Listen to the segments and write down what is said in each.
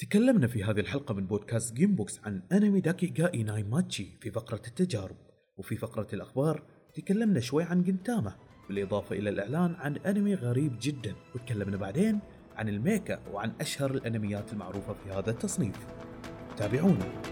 تكلمنا في هذه الحلقة من بودكاست Game Box عن أنمي Dake ga Inai Machi في فقرة التجارب. وفي فقرة الأخبار تكلمنا شوي عن Gintama بالإضافة إلى الإعلان عن أنمي غريب جدا. وتكلمنا بعدين عن الميكا وعن أشهر الأنميات المعروفة في هذا التصنيف. تابعونا.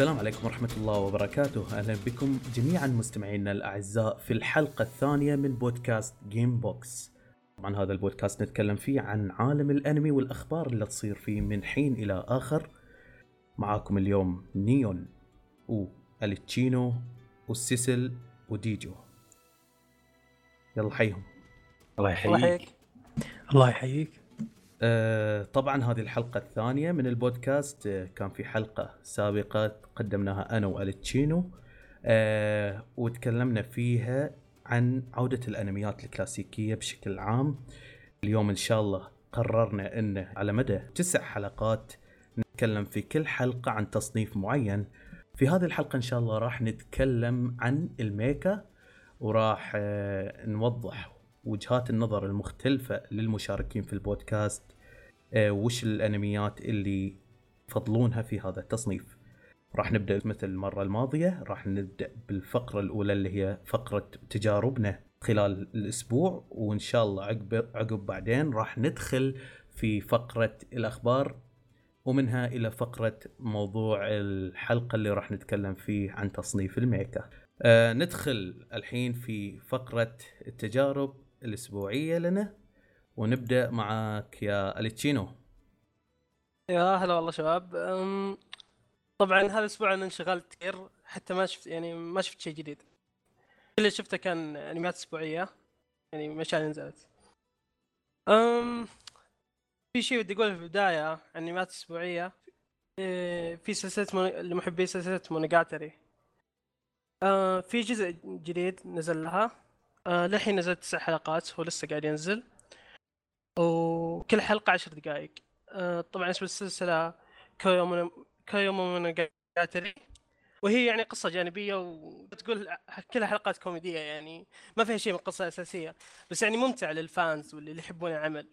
السلام عليكم ورحمة الله وبركاته. أهلا بكم جميعا مستمعينا الأعزاء في الحلقة الثانية من بودكاست Game Box طبعا هذا البودكاست نتكلم فيه عن عالم الأنمي والأخبار اللي تصير فيه من حين إلى آخر. معاكم اليوم نيون والتشينو والسيسل وديجو يلا حيهم. الله يحييك. الله يحييك. آه، طبعا هذه الحلقة الثانية من البودكاست. آه، كان في حلقة سابقة قدمناها أنا وألتشينو آه، وتكلمنا فيها عن عودة الأنميات الكلاسيكية بشكل عام. اليوم إن شاء الله قررنا أن على مدى تسع حلقات نتكلم في كل حلقة عن تصنيف معين. في هذه الحلقة إن شاء الله راح نتكلم عن الميكا وراح آه، نوضح وجهات النظر المختلفة للمشاركين في البودكاست آه، وش الأنميات اللي يفضلونها في هذا التصنيف. راح نبدأ مثل المره الماضية راح نبدأ بالفقرة الأولى اللي هي فقرة تجاربنا خلال الأسبوع وإن شاء الله عقب عقب بعدين راح ندخل في فقرة الأخبار ومنها إلى فقرة موضوع الحلقة اللي راح نتكلم فيه عن تصنيف الميكا. آه ندخل الحين في فقرة التجارب الأسبوعية لنا ونبدأ معك يا أليتشينو. يا هلا والله شباب. طبعا هذا الأسبوع أنا انشغلت كثير حتى ما شفت يعني ما شفت شيء جديد. كل اللي شفته كان أنميات أسبوعية يعني اللي نزلت. أم في شيء ودي أقوله في البداية أنميات أسبوعية إيه، في سلسلة مون... لمحبي سلسلة مونوجاتري آه في جزء جديد نزل لها. آه للحين نزل تسع حلقات هو لسه قاعد ينزل. وكل حلقة عشر دقائق. آه، طبعا اسم السلسلة Koyomi Koyomimonogatari وهي يعني قصة جانبية وتقول كلها حلقات كوميدية يعني ما فيها شيء من القصة الاساسيه بس يعني ممتع لل fans واللي اللي يحبون العمل.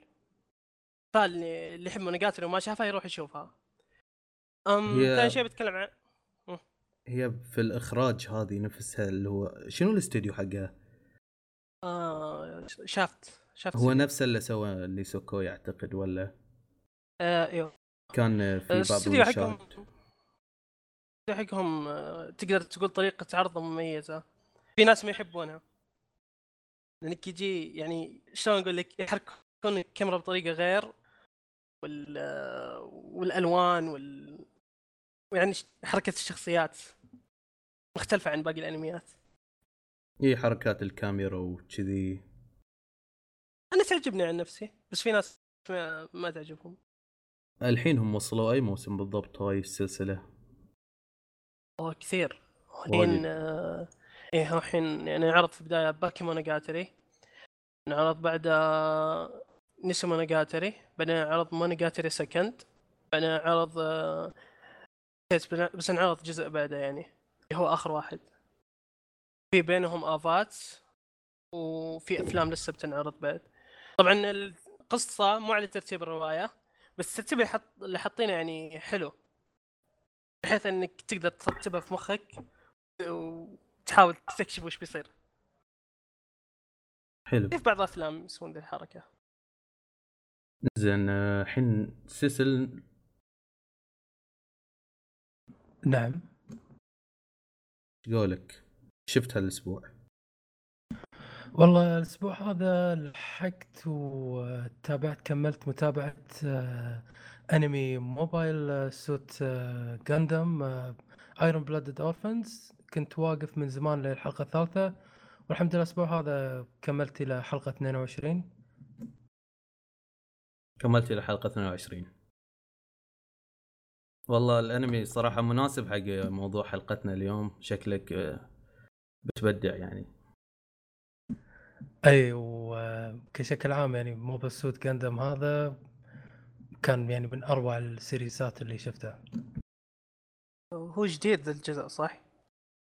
فاللي اللي يحب Monogatari وما شافها يروح يشوفها. هي- ثاني شيء بتكلم عن هي في الإخراج هذه نفسها اللي هو شنو الاستوديو حقها؟ آه شافت شافت هو نفسه اللي سوى نيسوكو يعتقد ولا؟ آه إيوه. كان في بعض الاستوديو حقهم حقهم آه، تقدر تقول طريقة عرضهم مميزة. في ناس ما يحبونها. لانك يجي يعني شلون أقول لك يحركون الكاميرا بطريقة غير وال آه، والألوان وال يعني حركة الشخصيات مختلفة عن باقي الأنميات. إي حركات الكاميرا وكذي. أنا تعجبني عن نفسي بس في ناس ما, ما تعجبهم. الحين هم وصلوا أي موسم بالضبط هاي السلسلة؟ اوه كثير. الحين آه، إيه هو الحين يعني عرض في البداية Bakemonogatari عرض بعد Nisemonogatari بعدين عرض Monogatari Second بعدين عرض آه، بس انعرض جزء بعده يعني اللي هو آخر واحد. في بينهم افات وفي أفلام لسه بتنعرض بعد. طبعا القصة مو على ترتيب الرواية بس الترتيب اللي حط اللي حاطينه يعني حلو بحيث إنك تقدر ترتبها في مخك وتحاول تستكشف وش بيصير. حلو. في بعض الأفلام يسوون ذي الحركة؟ زين آه، الحين سيسل نعم. إيش قولك؟ شفت هالأسبوع. والله الأسبوع هذا لحقت وتابعت كملت متابعة آه، أنمي موبايل آه، Suit Gundam Iron-Blooded Orphans كنت واقف من زمان للحلقة الثالثة والحمد لله الأسبوع هذا كملت إلى حلقة 22 كملت إلى حلقة 22 والله الأنمي صراحة مناسب حق موضوع حلقتنا اليوم. شكلك آه، بتبدع يعني. إي وكشكل عام يعني Mobile Suit Gundam هذا كان يعني من أروع ال series ات اللي شفتها. هو جديد ذا الجزء صح؟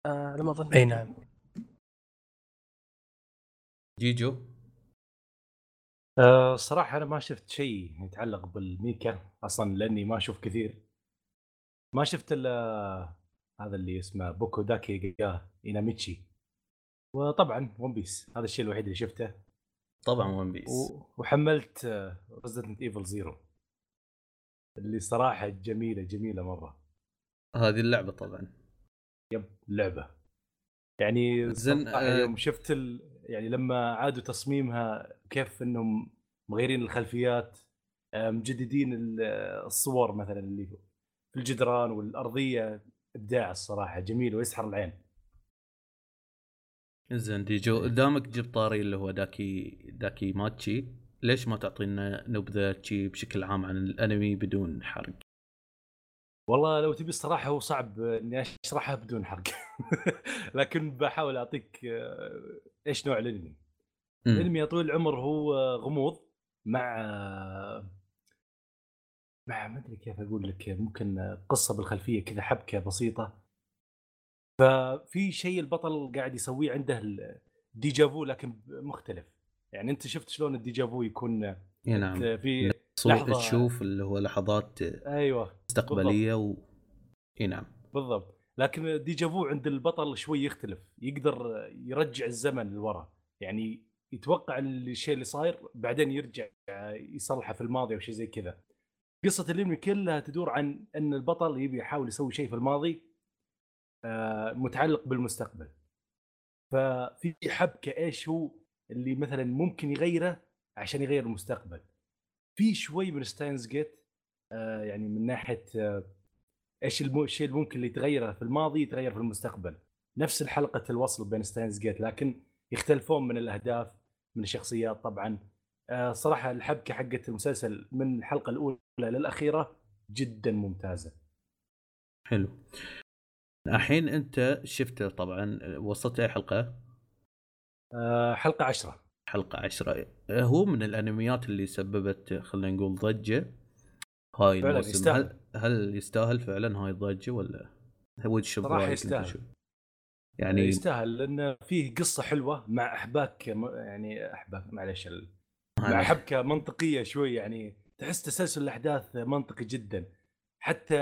آه لما أظن. إي نعم. جيجو؟ أه صراحة أنا ما شفت شيء يتعلق بال mecha أصلا لأني ما أشوف كثير. ما شفت إلا هذا اللي اسمه Boku Dake ga Inai Machi وطبعا One Piece هذا الشيء الوحيد اللي شفته. طبعا One Piece و... وحملت Resident Evil Zero اللي صراحة جميلة جميلة مرة. هذه اللعبة طبعا. يب لعبة. يعني صراحة آه، يوم شفت ال... يعني لما عادوا تصميمها كيف إنهم مغيرين الخلفيات آه، مجددين ال- الصور مثلا اللي في الجدران والأرضية إبداع الصراحة جميل ويسحر العين. زين ديجو دامك جبت طاري اللي هو داكي داكي ماتشي ليش ما تعطينا نبذة شي بشكل عام عن الانمي بدون حرق؟ والله لو تبي الصراحة هو صعب إني اشرحها بدون حرق. لكن بحاول أعطيك آه، إيش نوع الأنمي. الأنمي يا طويل العمر هو غموض مع مع ما أدري كيف أقول لك ممكن قصة بالخلفية كذا حبكة بسيطة. ففي شيء البطل قاعد يسويه عنده ال déjà vu لكن مختلف. يعني أنت شفت شلون ال déjà vu يكون نعم. في لحظة- تشوف اللي هو لحظات أيوه مستقبلية و إي نعم. بالضبط. لكن الديجافو عند البطل شوي يختلف يقدر يرجع الزمن لورا. يعني يتوقع الشيء اللي صاير بعدين يرجع يصلحه في الماضي أو شيء زي كذا. قصة الأنمي كلها تدور عن إن البطل يبي يحاول يسوي شيء في الماضي متعلق بالمستقبل. ففي حبكة إيش هو اللي مثلا ممكن يغيره عشان يغير المستقبل؟ في شوي من Steins Gate آه، يعني من ناحية آه، إيش الشيء اللي ممكن اللي يتغيره في الماضي يتغير في المستقبل. نفس الحلقة الوصل بين Steins Gate لكن يختلفون من الأهداف من الشخصيات طبعا. آه، صراحة الحبكة حقت المسلسل من الحلقة الأولى للاخيره جدا ممتازة. حلو. الحين أنت شفته طبعا وصلت أي حلقة؟ آه، حلقة عشرة. حلقة عشرة. هو من الأنميات اللي سببت خلينا نقول ضجة؟ هاي فعلاً الموسم. يستاهل. هل, هل يستاهل فعلا هاي الضجة ولا؟ هو أنت يستاهل. يعني يستاهل لأن فيه قصة حلوة مع أحباك يعني أحباك معلش ال- مع حبكه منطقية شوي يعني تحس تسلسل الأحداث منطقي جدا. حتى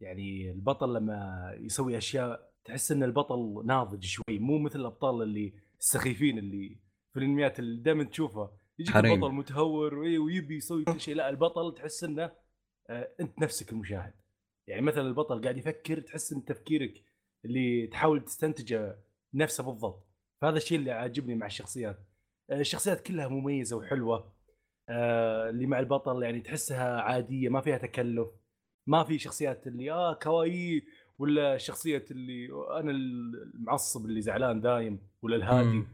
يعني البطل لما يسوي أشياء تحس إن البطل ناضج شوي مو مثل الأبطال اللي السخيفين اللي في الأنميات اللي دائما تشوفه يجيك حريم. البطل متهور وي- ويبي يسوي كل شيء لا البطل تحس إنه آه، أنت نفسك المشاهد. يعني مثلا البطل قاعد يفكر تحس إن تفكيرك اللي تحاول تستنتجه نفسه بالضبط. فهذا الشيء اللي عاجبني مع الشخصيات. آه، الشخصيات كلها مميزة وحلوة. آه، اللي مع البطل يعني تحسها عادية ما فيها تكلف. ما في شخصيات اللي آه كوايي ولا شخصية اللي أنا المعصب اللي زعلان دايم ولا الهادي.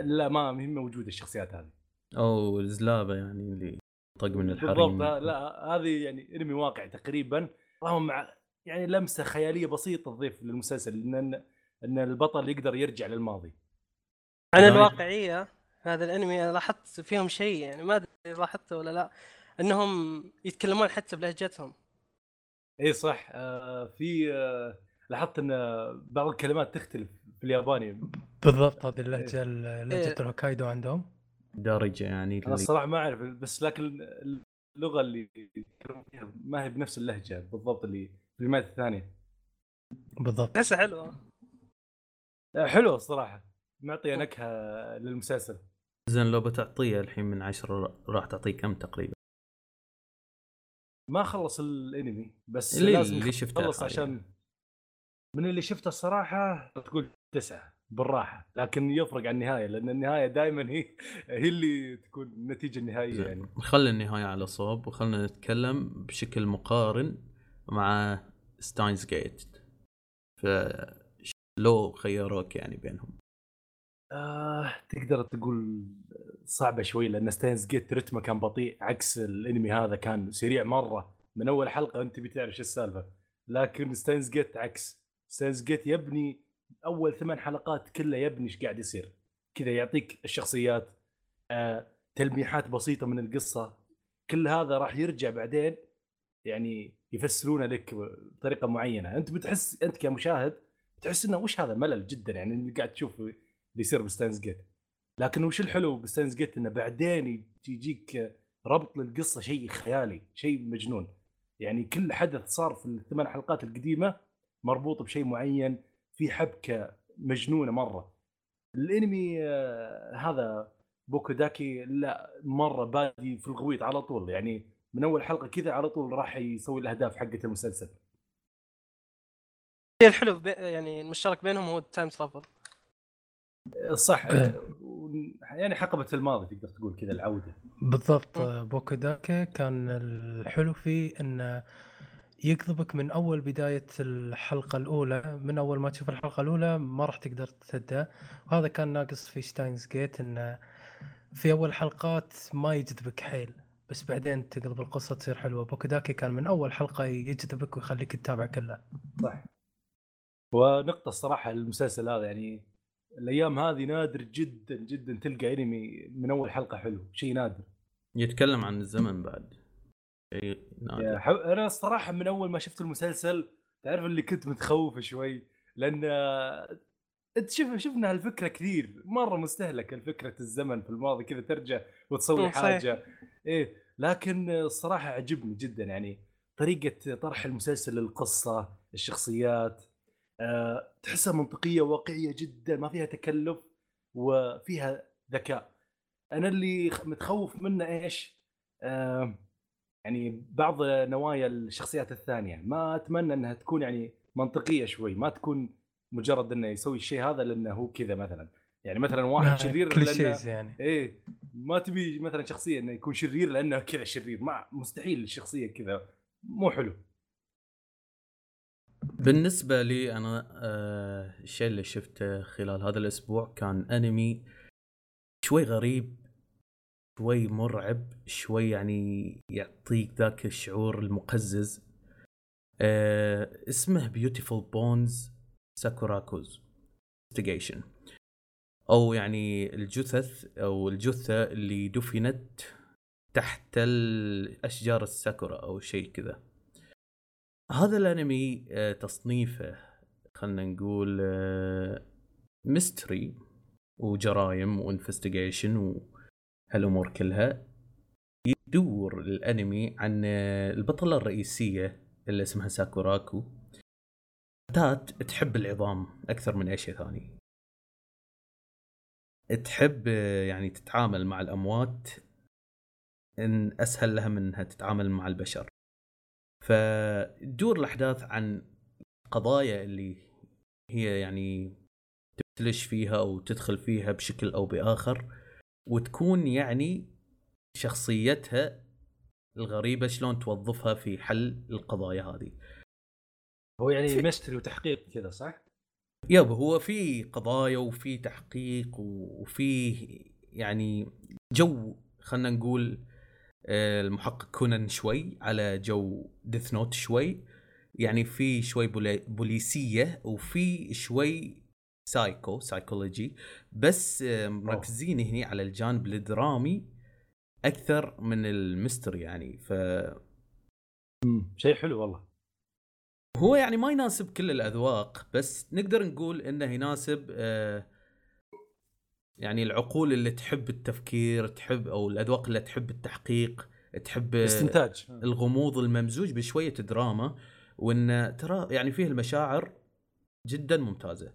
لا ما هي موجوده الشخصيات هذه. أو الزلابة يعني اللي طق من بالضبط الحريم لا, لا هذه يعني انمي واقع تقريبا. رغم مع يعني لمسة خيالية بسيطة تضيف للمسلسل إن إن البطل يقدر يرجع للماضي. عن. الواقعية هذا الانمي لاحظت فيهم شيء يعني ما أدري لاحظته ولا لا إنهم يتكلمون حتى بلهجتهم. إي صح آه في آه لاحظت إن بعض الكلمات تختلف في الياباني. بالضبط هذه اللهجة إيه. لهجة الهوكايدو عندهم. دارجة يعني أنا اللي الصراحة ما أعرف بس لكن اللغة اللي ما هي بنفس اللهجة بالضبط اللي الفيلمات الثانية. بالضبط. تحسها حلوة. آه، حلوة الصراحة. معطيه نكهة للمسلسل. زين لو بتعطيه الحين من عشرة راح تعطيه كم تقريبا؟ ما خلص الانمي بس اللي- لازم اللي شفته خلص. عشان من اللي شفته الصراحة تقول تسعة بالراحة لكن يفرق عن النهاية لأن النهاية دائما هي هي اللي تكون النتيجة النهائية يعني. خلي النهاية على صوب وخلنا نتكلم بشكل مقارن مع ستاينز جيت ف لو خيروك يعني بينهم؟ آه تقدر تقول صعبة شوي لأن Steins Gate رتمه كان بطيء عكس الأنمي هذا كان سريع مرة. من أول حلقة أنت بتعرف شو السالفة. لكن Steins Gate عكس. Steins Gate يبني أول ثمان حلقات كلها يبني إيش قاعد يصير. كذا يعطيك الشخصيات آه تلميحات بسيطة من القصة. كل هذا راح يرجع بعدين يعني يفسرونه لك بطريقة معينة. أنت بتحس أنت كمشاهد تحس إنه وش هذا ملل جدا يعني اللي قاعد تشوف اللي يصير ب Steins Gate لكن وش الحلو ب Steins Gate؟ إنه بعدين يجيك ربط للقصة شيء خيالي شيء مجنون. يعني كل حدث صار في الثمان حلقات القديمة مربوط بشيء معين في حبكة مجنونة مرة. الأنمي آه، هذا Boku Dake لا مرة بادي في الغويط على طول. يعني من أول حلقة كذا على طول راح يسوي الأهداف حقت المسلسل. الحلو. يعني المشترك بينهم هو ال time travel صح. إيه. يعني حقبة الماضي تقدر تقول كذا العودة. بالضبط مم. Boku Dake كان الحلو فيه إنه يقلبك من أول بداية الحلقة الأولى من أول ما تشوف الحلقة الأولى ما راح تقدر تسدها وهذا كان ناقص في Steins Gate إنه في أول حلقات ما يجذبك حيل بس بعدين تقلب القصة تصير حلوة. Boku Dake كان من أول حلقة يجذبك ويخليك تتابع كله. صح. ونقطة الصراحة المسلسل هذا يعني الأيام هذه نادر جدا جدا تلقى أنمي من أول حلقة حلو شيء نادر. يتكلم عن الزمن بعد. شيء نادر. حو... أنا الصراحة من أول ما شفت المسلسل تعرف اللي كنت متخوف شوي لأن آه، أنت شوف شفنا هالفكرة كثير. مرة مستهلكة الفكرة الزمن في الماضي كذا ترجع وتسوي. حاجة. إيه لكن الصراحة عجبني جدا يعني طريقة طرح المسلسل للقصة الشخصيات. تحسها منطقية واقعية جدا ما فيها تكلف وفيها ذكاء. أنا اللي متخوف منه إيش؟ يعني بعض نوايا الشخصيات الثانية. ما أتمنى إنها تكون يعني منطقية شوي ما تكون مجرد إنه يسوي الشيء هذا لأنه هو كذا مثلا. يعني مثلا واحد شرير لأنه كليشيز يعني إيه ما تبي مثلا شخصية إنه يكون شرير لأنه كذا شرير. ما مستحيل الشخصية كذا. مو حلو. بالنسبة لي أنا آه الشيء اللي شفته خلال هذا الأسبوع كان أنمي شوي غريب شوي مرعب شوي يعني يعطيك ذاك الشعور المقزز. آه اسمه Beautiful Bones Sakurako's أو يعني الجثث أو الجثة اللي دفنت تحت الأشجار الساكورا أو شيء كذا. هذا الأنمي آه، تصنيفه خلينا نقول mystery و crime و investigation وهالأمور كلها يدور الأنمي عن آه، البطلة الرئيسية اللي اسمها ساكوراكو. فتاة تحب العظام أكثر من أي شيء ثاني. تحب آه، يعني تتعامل مع الأموات. إن أسهل لها من إنها تتعامل مع البشر. فتدور الأحداث عن قضايا اللي هي يعني تبتلش فيها أو تدخل فيها بشكل أو بآخر وتكون يعني شخصيتها الغريبة شلون توظفها في حل القضايا هذه. هو يعني في- ميستري وتحقيق كذا صح؟ يابا هو في قضايا وفي تحقيق وفي يعني جو خلينا نقول المحقق كونان شوي على جو Death Note شوي. يعني في شوي بولي- بوليسية وفي شوي سايكو سايكولوجي. بس آه، مركزين هني على الجانب الدرامي أكثر من ال mystery يعني. ف شيء حلو والله. هو يعني ما يناسب كل الأذواق بس نقدر نقول إنه يناسب آه، يعني العقول اللي تحب التفكير تحب أو الأذواق اللي تحب التحقيق تحب آه، استنتاج الغموض الممزوج بشوية دراما وإن ترى يعني فيه المشاعر جدا ممتازة.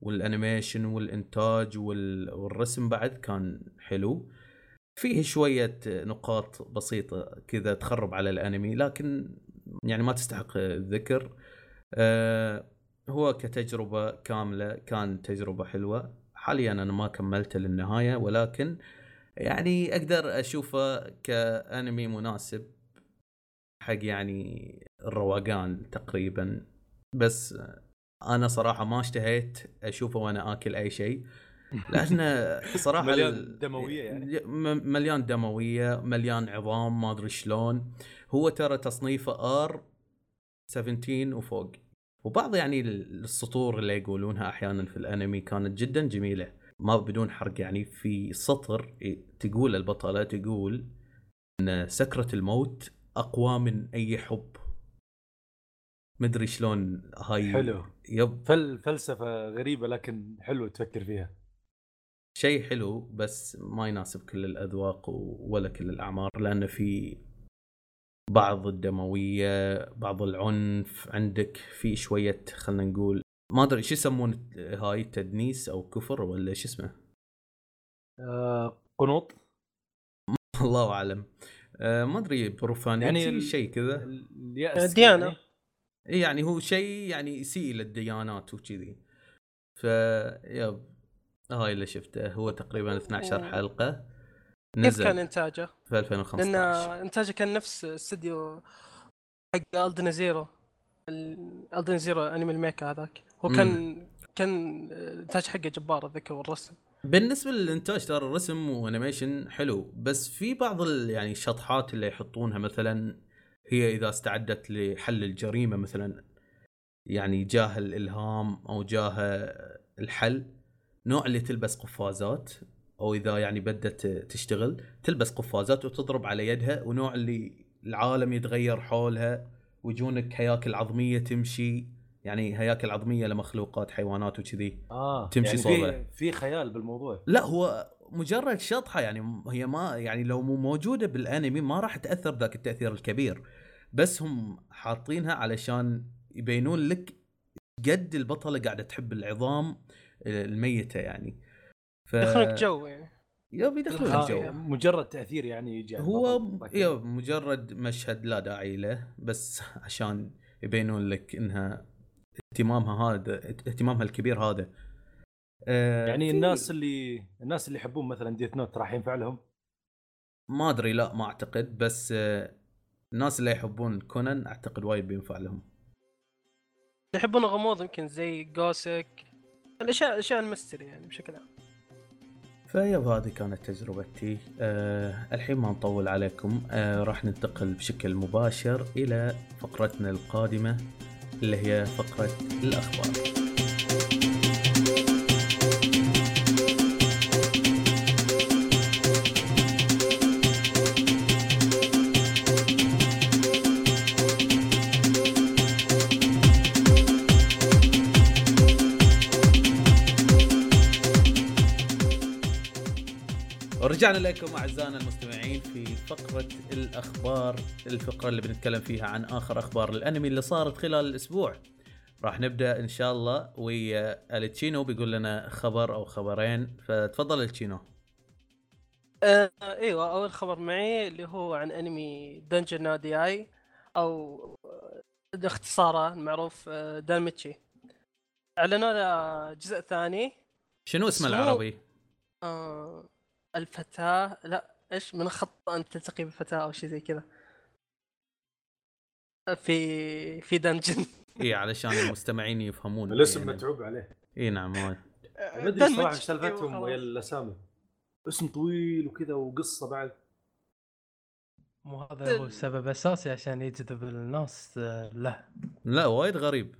والأنيميشن والإنتاج وال... والرسم بعد كان حلو. فيه شوية نقاط بسيطة كذا تخرب على الأنمي لكن يعني ما تستحق الذكر. أه هو كتجربة كاملة كان تجربة حلوة. حاليا أنا ما كملته للنهاية ولكن يعني أقدر أشوفه كأنمي مناسب حق يعني الروقان تقريبا. بس أنا صراحة ما اشتهيت أشوفه وأنا آكل أي شيء. لأنه صراحة مليان دموية يعني. مليان دموية مليان عظام ما أدري شلون. هو ترى تصنيفه ار 17 وفوق. وبعض يعني السطور اللي يقولونها أحيانا في الأنمي كانت جدا جميلة. ما بدون حرق يعني في سطر تقول البطلة تقول إن سكرة الموت أقوى من أي حب. مدري شلون هاي حلو. يب. فل فلسفة غريبة لكن حلو تفكر فيها. شيء حلو بس ما يناسب كل الأذواق ولا كل الأعمار لأن في بعض الدموية بعض العنف عندك في شوية خلينا نقول ما أدري شو يسمون هاي تدنيس أو كفر ولا شو اسمه؟ آه قنوط. الله أعلم. آه ما أدري بروفانيتي يعني يعني شيء كذا؟ اليأس ديانة. يعني. إيه يعني هو شيء يعني يسيء للديانات وكذي. ف yep هاي اللي شفته هو تقريبا 12 حلقة. كيف كان إنتاجه؟ في 2015 لأن إنتاجه كان نفس استوديو حق Aldnoah Zero Aldnoah Zero انمي ال mecha هذاك. هو كان كان الانتاج حقه جبار اتذكر والرسم. بالنسبة للإنتاج ترى الرسم و animation حلو بس في بعض يعني الشطحات اللي يحطونها مثلا هي إذا استعدت لحل الجريمة مثلا يعني جاه الإلهام أو جاه الحل نوع اللي تلبس قفازات. أو إذا يعني بدت تشتغل تلبس قفازات وتضرب على يدها ونوع اللي العالم يتغير حولها ويجونك هياكل عظمية تمشي. يعني هياكل عظمية لمخلوقات حيوانات وكذي. آه تمشي يعني صوبة. في خيال بالموضوع. لا هو مجرد شطحة يعني هي ما يعني لو مو موجودة بالأنمي ما راح تأثر ذاك التأثير الكبير. بس هم حاطينها علشان يبينون لك قد البطلة قاعدة تحب العظام الميتة يعني. ف يدخلونك جو يعني يب يدخلون آه، الجو يعني. مجرد تأثير يعني يجي على هو البطل. yep مجرد مشهد لا داعي له بس عشان يبينون لك إنها اهتمامها هذا اهتمامها الكبير هذا. آه، يعني في- الناس اللي الناس اللي يحبون مثلا Death Note راح ينفع لهم؟ ما أدري لا ما أعتقد بس آه، الناس اللي يحبون كونان أعتقد وايد بينفع لهم. اللي يحبون الغموض يمكن زي جوسك الأشياء الأشياء المستري يعني بشكل عام. فيب هذه كانت تجربتي. أه الحين ما نطول عليكم. أه راح ننتقل بشكل مباشر إلى فقرتنا القادمة اللي هي فقرة الأخبار. ورجعنا لكم أعزائنا المستمعين في فقرة الأخبار الفقرة اللي بنتكلم فيها عن آخر أخبار الأنمي اللي صارت خلال الأسبوع. راح نبدأ إن شاء الله ويا ألتشينو بيقول لنا خبر أو خبرين. فتفضل ألتشينو. آه إيوه أول خبر معي اللي هو عن أنمي دنجن نادي اي أو آه، اختصاره المعروف آه، دانميتشي أعلنوا له جزء ثاني. شنو اسمه اسمه- العربي؟ آه الفتاة لا إيش من خط ان تلتقي بفتاة أو شيء زي كذا؟ في في دنجن اي علشان المستمعين يفهمون. الاسم يعني. متعوب عليه. اي نعم وايد. ما ادري صراحة إيش سالفتهم ويا الأسامي. اسم طويل وكذا وقصة بعد. مو هذا هو السبب الأساسي عشان يجذب الناس آه، له. لا وايد غريب.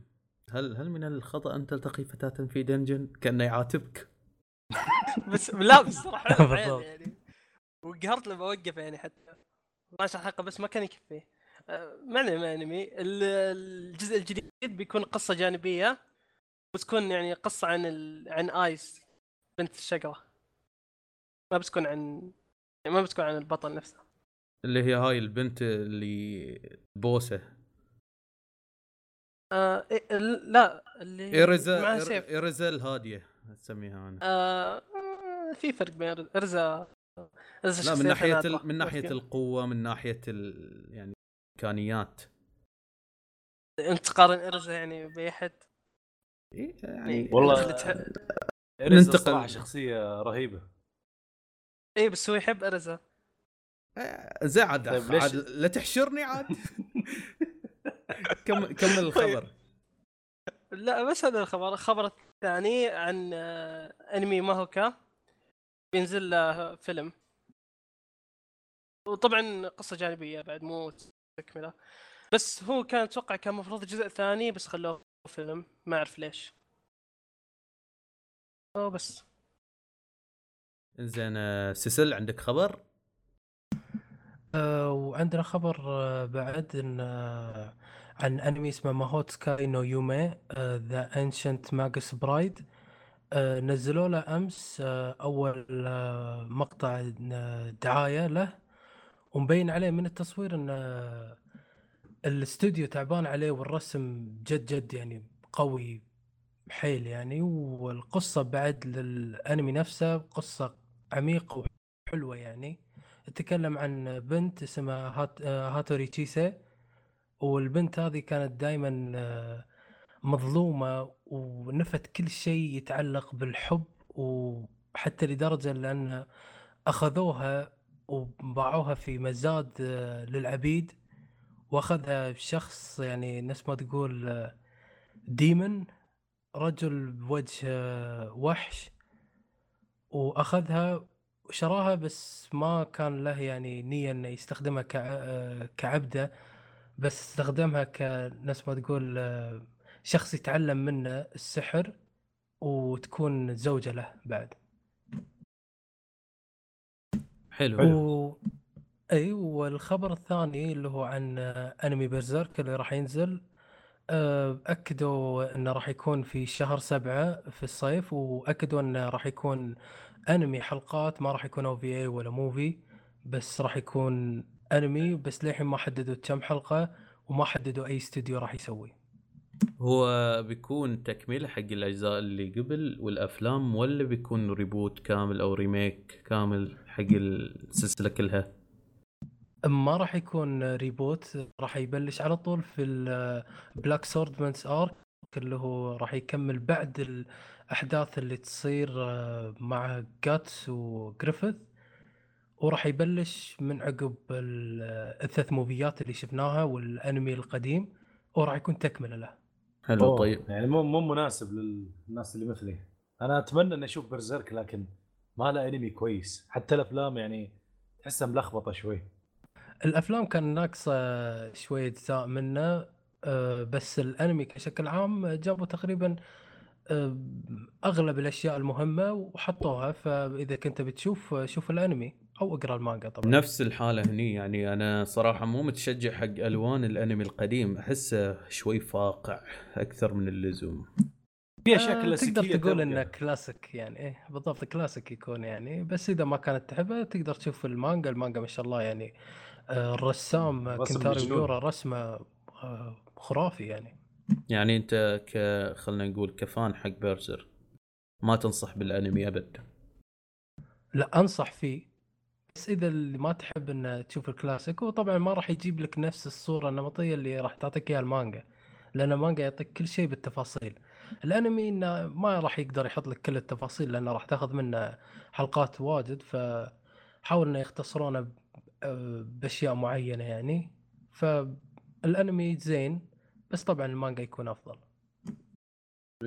هل هل من الخطأ أن تلتقي فتاة في دنجن كأنه يعاتبك؟ بس لا بس صراحة. يعني. وقهرت لما اوقف يعني حتى. 12 حلقه بس ما كان يكفي. آه، معنى ما انمي ال- الجزء الجديد بيكون قصة جانبية بتكون يعني قصة عن ال... عن آيس بنت الشقرة. ما بتكون عن يعني ما بتكون عن البطل نفسه. اللي هي هاي البنت اللي بوسه. آه إيه، ال- لا اللي سيف. ايرزا الهادية. اسميها أنا. آه آه، في فرق بين ارزا ارزا لا من ناحية. ال... من ناحية ممكن. القوة من ناحية ال... يعني إمكانيات. أنت تقارن ارزا يعني بأي احد إيه يعني والله دخلت- ارز ننتقل. شخصية رهيبة. اي بس هو يحب ارزا آه، زين عاد طيب ليش- عاد لا تحشرني عاد. كم كمل الخبر؟ لا بس هذا الخبر. الخبر الثاني عن آه، أنمي ماهوكا. بينزل له فيلم. وطبعا قصة جانبية بعد مو تكمله بس هو كان أتوقع كان المفروض جزء ثاني بس خلوه فيلم. ما أعرف ليش. أو بس. زين آه، سيسل عندك خبر؟ آه، وعندنا خبر آه، بعد إن عن أنمي اسمه Mahoutsukai no Yome The Ancient Magus' Bride نزلوا له أمس آه، أول آه، مقطع آه، دعاية له ومبين عليه من التصوير إن الاستوديو تعبان عليه والرسم جد جد يعني قوي حيل يعني والقصة بعد للأنمي نفسه قصة عميقة وحلوة يعني. تتكلم عن بنت اسمها هات هاتوري تشيسي. والبنت هذه كانت دائما مظلومة ونفت كل شيء يتعلق بالحب وحتى لدرجة لأن أخذوها وباعوها في مزاد آه، للعبيد. وأخذها شخص يعني نفس ما تقول آه، ديمن رجل بوجه آه، وحش. وأخذها وشراها بس ما كان له يعني نية إنه يستخدمها كع- آه، كعبدة. بس استخدمها كنفس ما تقول آه، شخص يتعلم منه السحر وتكون زوجة له بعد. حلو. و... إي والخبر الثاني اللي هو عن أنمي Berserk اللي راح ينزل آه، أكدوا إنه راح يكون في شهر سبعة في الصيف وأكدوا إنه راح يكون أنمي حلقات ما راح يكون OVA ولا movie بس راح يكون أنمي بس للحين ما حددوا كم حلقة وما حددوا أي استوديو راح يسوي هو بيكون تكمله حق الأجزاء اللي قبل والأفلام ولا بيكون reboot كامل أو remake كامل حق السلسلة كلها؟ ما راح يكون reboot راح يبلش على طول في ال Black Swordsman's arc اللي هو راح يكمل بعد الأحداث اللي تصير مع جاتس وجريفيث وراح يبلش من عقب ال- الثلاث موفيات اللي شفناها والانمي القديم وراح يكون تكملة له. حلو أوه، طيب. يعني مو مو مناسب للناس اللي مثلي. أنا أتمنى إني أشوف Berserk لكن ما له أنمي كويس. حتى الأفلام يعني تحسها ملخبطة شوي. الأفلام كان ناقصة شوية أجزاء منه آه، بس الأنمي كشكل عام جابوا تقريبا آه، أغلب الأشياء المهمة وحطوها. فإذا كنت بتشوف شوف الأنمي. أو أقرأ المانجا طبعا. نفس الحالة هني يعني أنا صراحة مو متشجع حق ألوان الأنمي القديم أحسه شوي فاقع أكثر من اللزوم. في أشياء آه، كلاسيكية تقدر تقول. إنه كلاسيك يعني إيه بالضبط كلاسيك يكون يعني بس إذا ما كانت تحبها تقدر تشوف المانجا. المانجا ما شاء الله يعني الرسام آه، كنتارو ميورا رسمه آه، خرافي يعني. يعني أنت ك خلينا نقول ك fan حق Berserk ما تنصح بالأنمي أبد. لا أنصح فيه. بس إذا اللي ما تحب ان تشوف الكلاسيك هو طبعا ما راح يجيب لك نفس الصورة النمطية اللي راح تعطيك إياها المانجا لأن المانجا يعطيك كل شيء بالتفاصيل. الأنمي إنه ما راح يقدر يحط لك كل التفاصيل لأنه راح تاخذ منه حلقات واجد فحاول إنه يختصرونه بأشياء معينة يعني. فالأنمي زين بس طبعا المانجا يكون أفضل.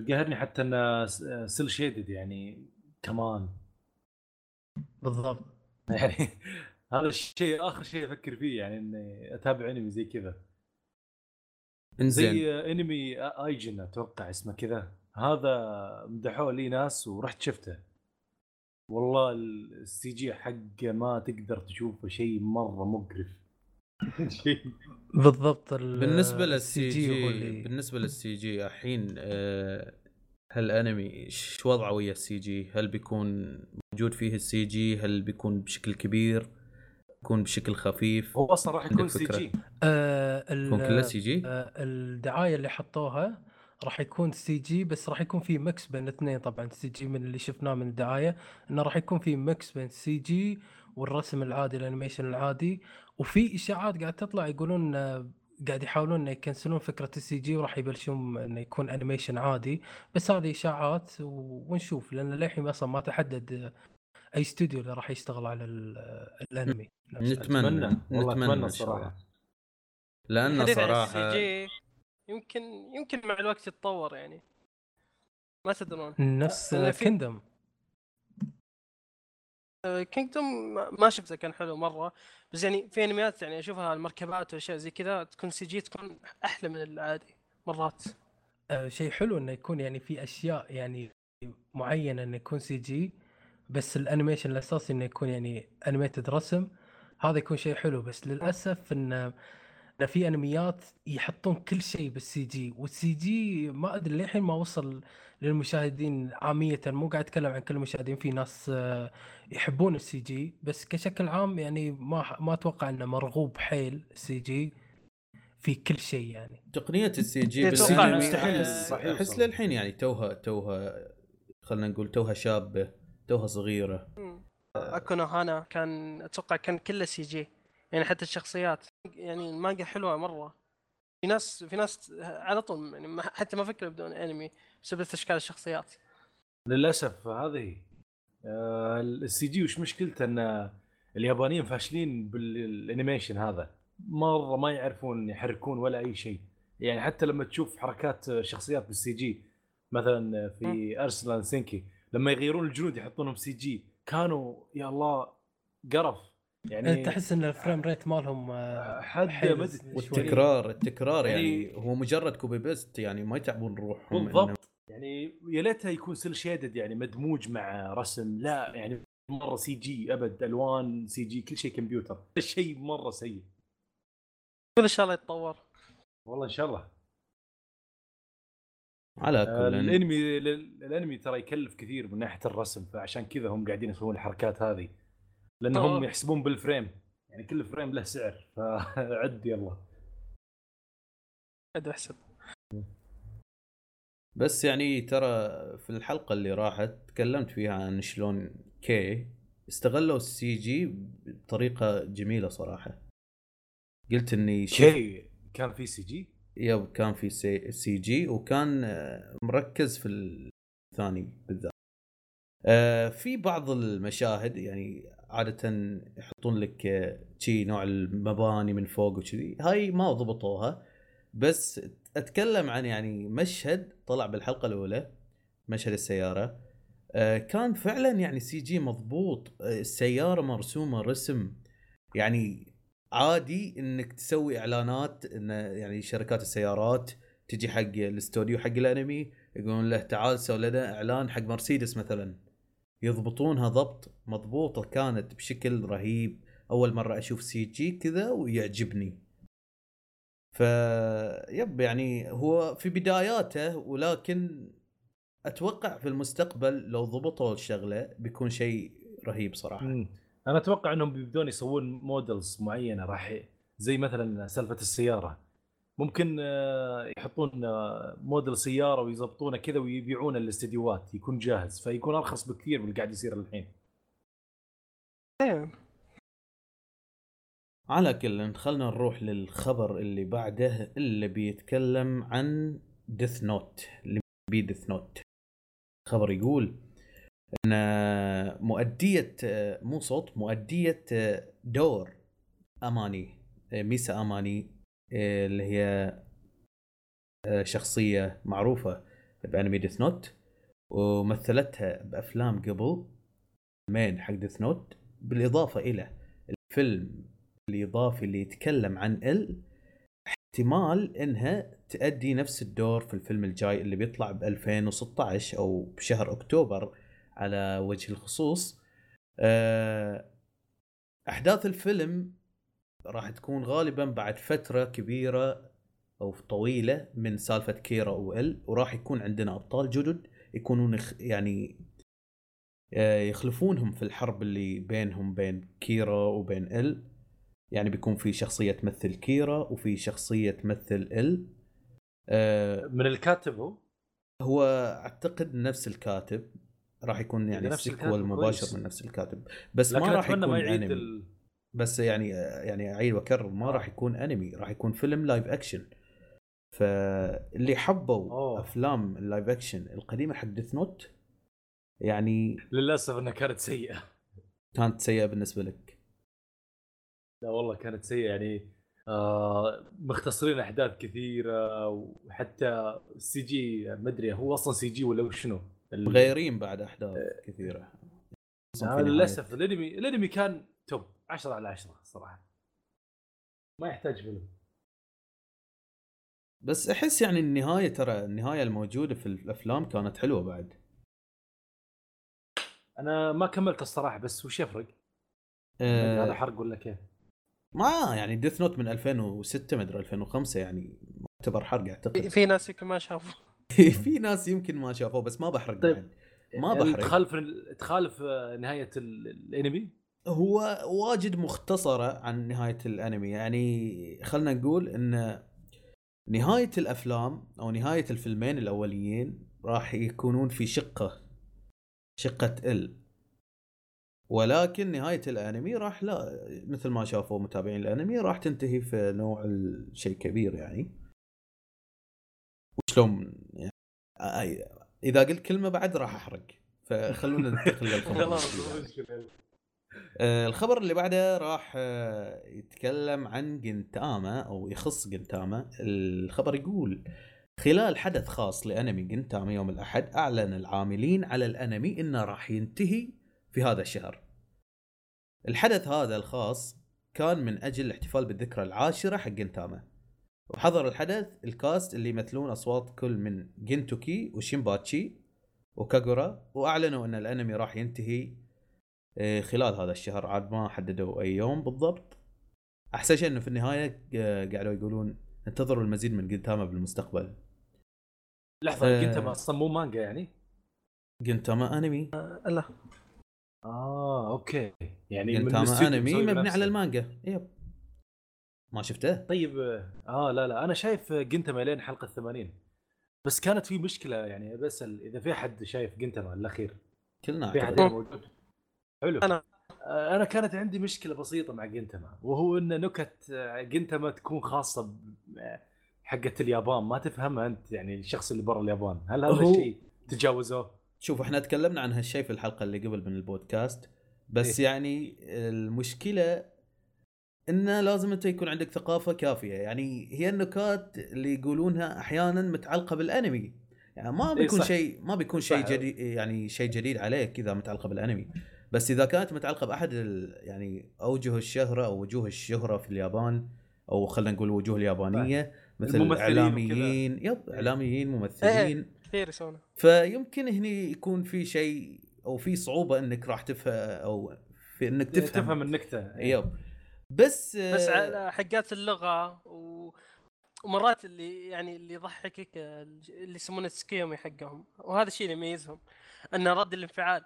قاهرني حتى إنه سيل شيدد يعني كمان. بالضبط. يعني هذا الشيء آخر شيء أفكر فيه يعني إني أتابع انمي زي كذا. إنزين. زي انمي Ajin أتوقع اسمه كذا. هذا مدحوه لي ناس ورحت شفته. والله ال CG حقه ما تقدر تشوفه شيء مرة مقرف. بالضبط ال- بالنسبة للسي جي بالنسبة للسي جي الحين آه، هالانمي شو وضعه ويا ال CG؟ هل بيكون موجود فيه ال CG؟ هل بيكون بشكل كبير؟ يكون بشكل خفيف هو أصلا راح يكون CG آه يكون كله ال- CG آه، الدعاية اللي حطوها راح يكون CG بس راح يكون في ميكس بين الاثنين طبعا سي جي من اللي شفناه من الدعاية إنه راح يكون في ميكس بين سي جي والرسم العادي ال animation العادي وفي إشاعات قاعد تطلع يقولون آه، قاعد يحاولون إنه يكنسلون فكرة ال CG وراح يبلشون إنه يكون animation عادي. بس هذه إشاعات ونشوف لأن للحين أصلا ما تحدد أي استوديو اللي راح يشتغل على ال- الأنمي. نتمنى نتمنى. لأنه الحديث عن صراحة. السي جي. يمكن يمكن مع الوقت يتطور يعني. ما تدرون. نفس Kingdom Kingdom ما شفته كان حلو مرة. بس يعني في أنميات يعني أشوفها المركبات وأشياء زي كذا تكون CG تكون أحلى من العادي مرات. آه، شيء حلو إنه يكون يعني في أشياء يعني معينة إنه يكون CG بس ال animation الأساسي إنه يكون يعني animated رسم. هذا يكون شيء حلو. بس للأسف انه إن في أنميات يحطون كل شيء بال CG. وال CG ما أدري للحين ما وصل للمشاهدين عامية مو قاعد أتكلم عن كل المشاهدين في ناس آه، يحبون ال CG بس كشكل عام يعني ما ما أتوقع إنه مرغوب حيل ال CG في كل شيء يعني. تقنية ال CG بالانمي مستحيل. أحس. للحين يعني توها توها خلينا نقول توها شابة توها صغيرة. Aku no Hana كان أتوقع كان كله CG. يعني حتى الشخصيات يعني المانجا حلوة مرة. في ناس في ناس على طول يعني ما- حتى ما فكروا يبدون أنمي. بسبب اشكال الشخصيات. للأسف هذه آه، ال CG وش مشكلته؟ إن اليابانيين فاشلين بال animation هذا. مرة ما يعرفون يحركون ولا أي شيء. يعني حتى لما تشوف حركات شخصيات بال CG مثلا في Arslan Senki لما يغيرون الجنود يحطونهم CG كانوا يا الله قرف. يعني تحس إن ال frame rate مالهم آه، حد. والتكرار التكرار يعني يعني- هو مجرد copy paste يعني ما يتعبون روحهم. بالضبط. يعني يا ليتها يكون cel shaded يعني مدموج مع رسم لا يعني مرة سي جي أبد ألوان سي جي كل شيء كمبيوتر شيء مرة سيء. إن شاء الله يتطور. والله إن شاء الله. على آه، كل الأنمي الأنمي ترى يكلف كثير من ناحية الرسم فعشان كذا هم قاعدين يسوون الحركات هذه. لأنهم طبعاً. يحسبون بال frame يعني كل frame له سعر فعد يلا. قد احسب بس يعني ترى في الحلقة اللي راحت تكلمت فيها عن شلون كي استغلوا ال CG بطريقة جميلة صراحة. قلت إني شفت كي كان في CG yep كان في C, CG وكان آه، مركز في الثاني بالذات. آه، في بعض المشاهد يعني عادة يحطون لك آه، شي نوع المباني من فوق وكذي. هاي ما ضبطوها بس أتكلم عن يعني مشهد طلع بالحلقة الأولى مشهد السيارة. آه، كان فعلا يعني CG مضبوط. آه، السيارة مرسومة رسم يعني عادي إنك تسوي إعلانات إن يعني شركات السيارات تجي حق الاستوديو حق الأنمي يقولون له تعال سوي لنا إعلان حق مرسيدس مثلا. يضبطونها ضبط مضبوطة كانت بشكل رهيب. أول مرة أشوف CG كذا ويعجبني. ف yep يعني هو في بداياته ولكن أتوقع في المستقبل لو ضبطوا الشغلة بيكون شيء رهيب صراحة. أنا أتوقع إنهم بيبدون يسوون مودلز معينة راح زي مثلا سالفة السيارة. ممكن آه، يحطون آه، موديل سيارة ويضبطونه كذا ويبيعونه للاستديوهات يكون جاهز فيكون أرخص بكثير من اللي قاعد يصير الحين. إيه. على كل خلنا نروح للخبر اللي بعده اللي بيتكلم عن Death Note اللي بي Death Note خبر يقول إن مؤدية مو صوت مؤدية دور أماني ميسا أماني اللي هي شخصية معروفة بأنمي Death Note ومثلتها بأفلام قبل مين حق Death Note بالإضافة إلى الفيلم الإضافي اللي يتكلم عن L احتمال إنها تأدي نفس الدور في الفيلم الجاي اللي بيطلع ب 2016 أو بشهر أكتوبر على وجه الخصوص. آه، أحداث الفيلم راح تكون غالبا بعد فترة كبيرة أو طويلة من سالفة كيرا وال وراح يكون عندنا أبطال جدد يكونون يعني آه، يخلفونهم في الحرب اللي بينهم بين كيرا وبين ال. يعني بيكون في شخصية تمثل كيرا وفي شخصية تمثل L. آه، من الكاتب هو؟ هو أعتقد نفس الكاتب. راح يكون يعني نفس الكاتب sequel مباشر كويس. من نفس الكاتب. بس ما راح يكون ما يعيد أنمي. ال... بس يعني يعني أعيد وأكرر ما. راح يكون أنمي راح يكون فيلم live action فاللي حبوا أوه. أفلام ال live action القديمة حق Death Note يعني للأسف إنها كانت سيئة. كانت سيئة بالنسبة لك. لا والله كانت سيئة يعني آه مختصرين أحداث كثيرة وحتى ال CG ما أدري هو أصلا CG ولا شنو مغيرين بعد أحداث كثيرة خصوصاً آه للأسف. الأنمي الأنمي كان top 10 على 10 الصراحه ما يحتاج فيلم بس أحس يعني النهاية ترى النهاية الموجودة في الأفلام كانت حلوة بعد أنا ما كملت الصراحة بس وش يفرق؟ آه، هذا حرق ولا كيف؟ ما يعني ديث نوت من 2006 مدري 2005 يعني معتبر حرق في- أعتقد. في ناس يمكن ما شافوا في ناس يمكن ما شافوه بس ما بحرق طيب. بعد. ما يعني بحرق. تخالف تخالف آه، نهاية ال- الأنمي؟ هو واجد مختصرة عن نهاية الأنمي. يعني خلنا نقول أن نهاية الأفلام أو نهاية الفيلمين الأوليين راح يكونون في شقة شقة إل. ولكن نهاية الأنمي راح لا مثل ما شافوا متابعين الأنمي راح تنتهي في نوع الشيء كبير يعني. وشلون يعني؟ إذا قلت كلمة بعد راح أحرق. فخلونا ننتقل للخبر. آه، الخبر اللي بعده راح آه، يتكلم عن جنتاما أو يخص جنتاما. الخبر يقول خلال حدث خاص لأنمي جنتاما يوم الأحد أعلن العاملين على الأنمي إنه راح ينتهي في هذا الشهر. الحدث هذا الخاص كان من أجل الاحتفال بالذكرى العاشرة حق جنتاما وحضر الحدث الكاست اللي يمثلون أصوات كل من جنتوكي وشيمباتشي وكاغورا وأعلنوا أن الأنمي راح ينتهي إيه، خلال هذا الشهر عاد ما حددوا أي يوم بالضبط. أحسن شيء إنه في النهاية آه، قاعدوا يقولون انتظروا المزيد من جنتاما بالمستقبل. لحظة آه. انت أصلا مو مانجا يعني؟ جنتاما أنمي. لا. آه okay. يعني من جنتاما الاستوديو انمي مبني. على المانجا. yep. ما شفته؟ طيب آه لا لا أنا شايف جنتاما لين حلقة 80 بس كانت في مشكلة يعني بسال إذا في حد شايف جنتاما الأخير كلنا في حد. موجود. حلو. أنا. آه، أنا كانت عندي مشكلة بسيطة مع جنتما وهو إن نكت آه، جنتما تكون خاصة ب- آه، حقة اليابان. ما تفهمها أنت يعني الشخص اللي برا اليابان. هل هذا الشيء تجاوزوه؟ شوف إحنا تكلمنا عن هالشيء في الحلقة اللي قبل من البودكاست بس إيه. يعني المشكلة إنه لازم أنت يكون عندك ثقافة كافية يعني هي النكات اللي يقولونها أحيانا متعلقة بالأنمي يعني ما إيه بيكون صح. شيء ما بيكون شيء. جديد يعني شيء جديد عليك إذا متعلقة بالأنمي بس إذا كانت متعلقة بأحد يعني أوجه الشهرة أو وجوه الشهرة في اليابان أو خلينا نقول وجوه اليابانية مثل الممثلين اعلاميين يب إيه. إعلاميين ممثلين كثير يسوونه. فيمكن هني يكون في شيء أو في صعوبة إنك راح تفهم أو في إنك تفهم, تفهم, تفهم النكتة يب. بس بس آه، على حقات اللغة و... ومرات اللي يعني اللي يضحكك اللي يسمونه السكيومي حقهم وهذا الشيء اللي يميزهم أن رد الانفعال.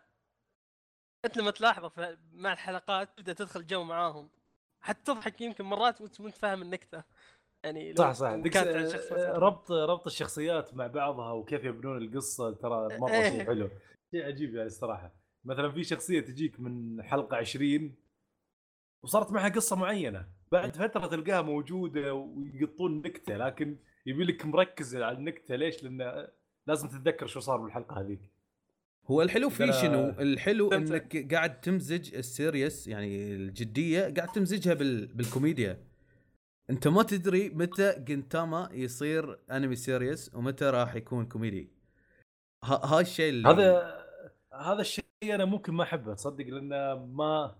أنت لما تلاحظه في- مع الحلقات تبدأ تدخل جو معاهم. حتى تضحك يمكن مرات وأنت مو فاهم النكتة. يعني صح صح مثلاً. ربط ربط الشخصيات مع بعضها وكيف يبنون القصة ترى مرة إيه. شيء حلو شيء عجيب يعني الصراحة مثلا في شخصية تجيك من حلقة 20 وصارت معها قصة معينة بعد فترة تلقاها موجودة ويقطون نكتة لكن يبي لك مركز على النكتة ليش؟ لأن لازم تتذكر شو صار بالحلقة هذيك هو الحلو فيه ترى- شنو؟ الحلو. إنك قاعد تمزج ال serious يعني الجدية قاعد تمزجها بال... بالكوميديا انت ما تدري متى جنتاما يصير انمي serious ومتى راح يكون كوميدي ه... هاي الشيء اللي هذا هذا الشيء أنا ممكن ما أحبه تصدق؟ لأن ما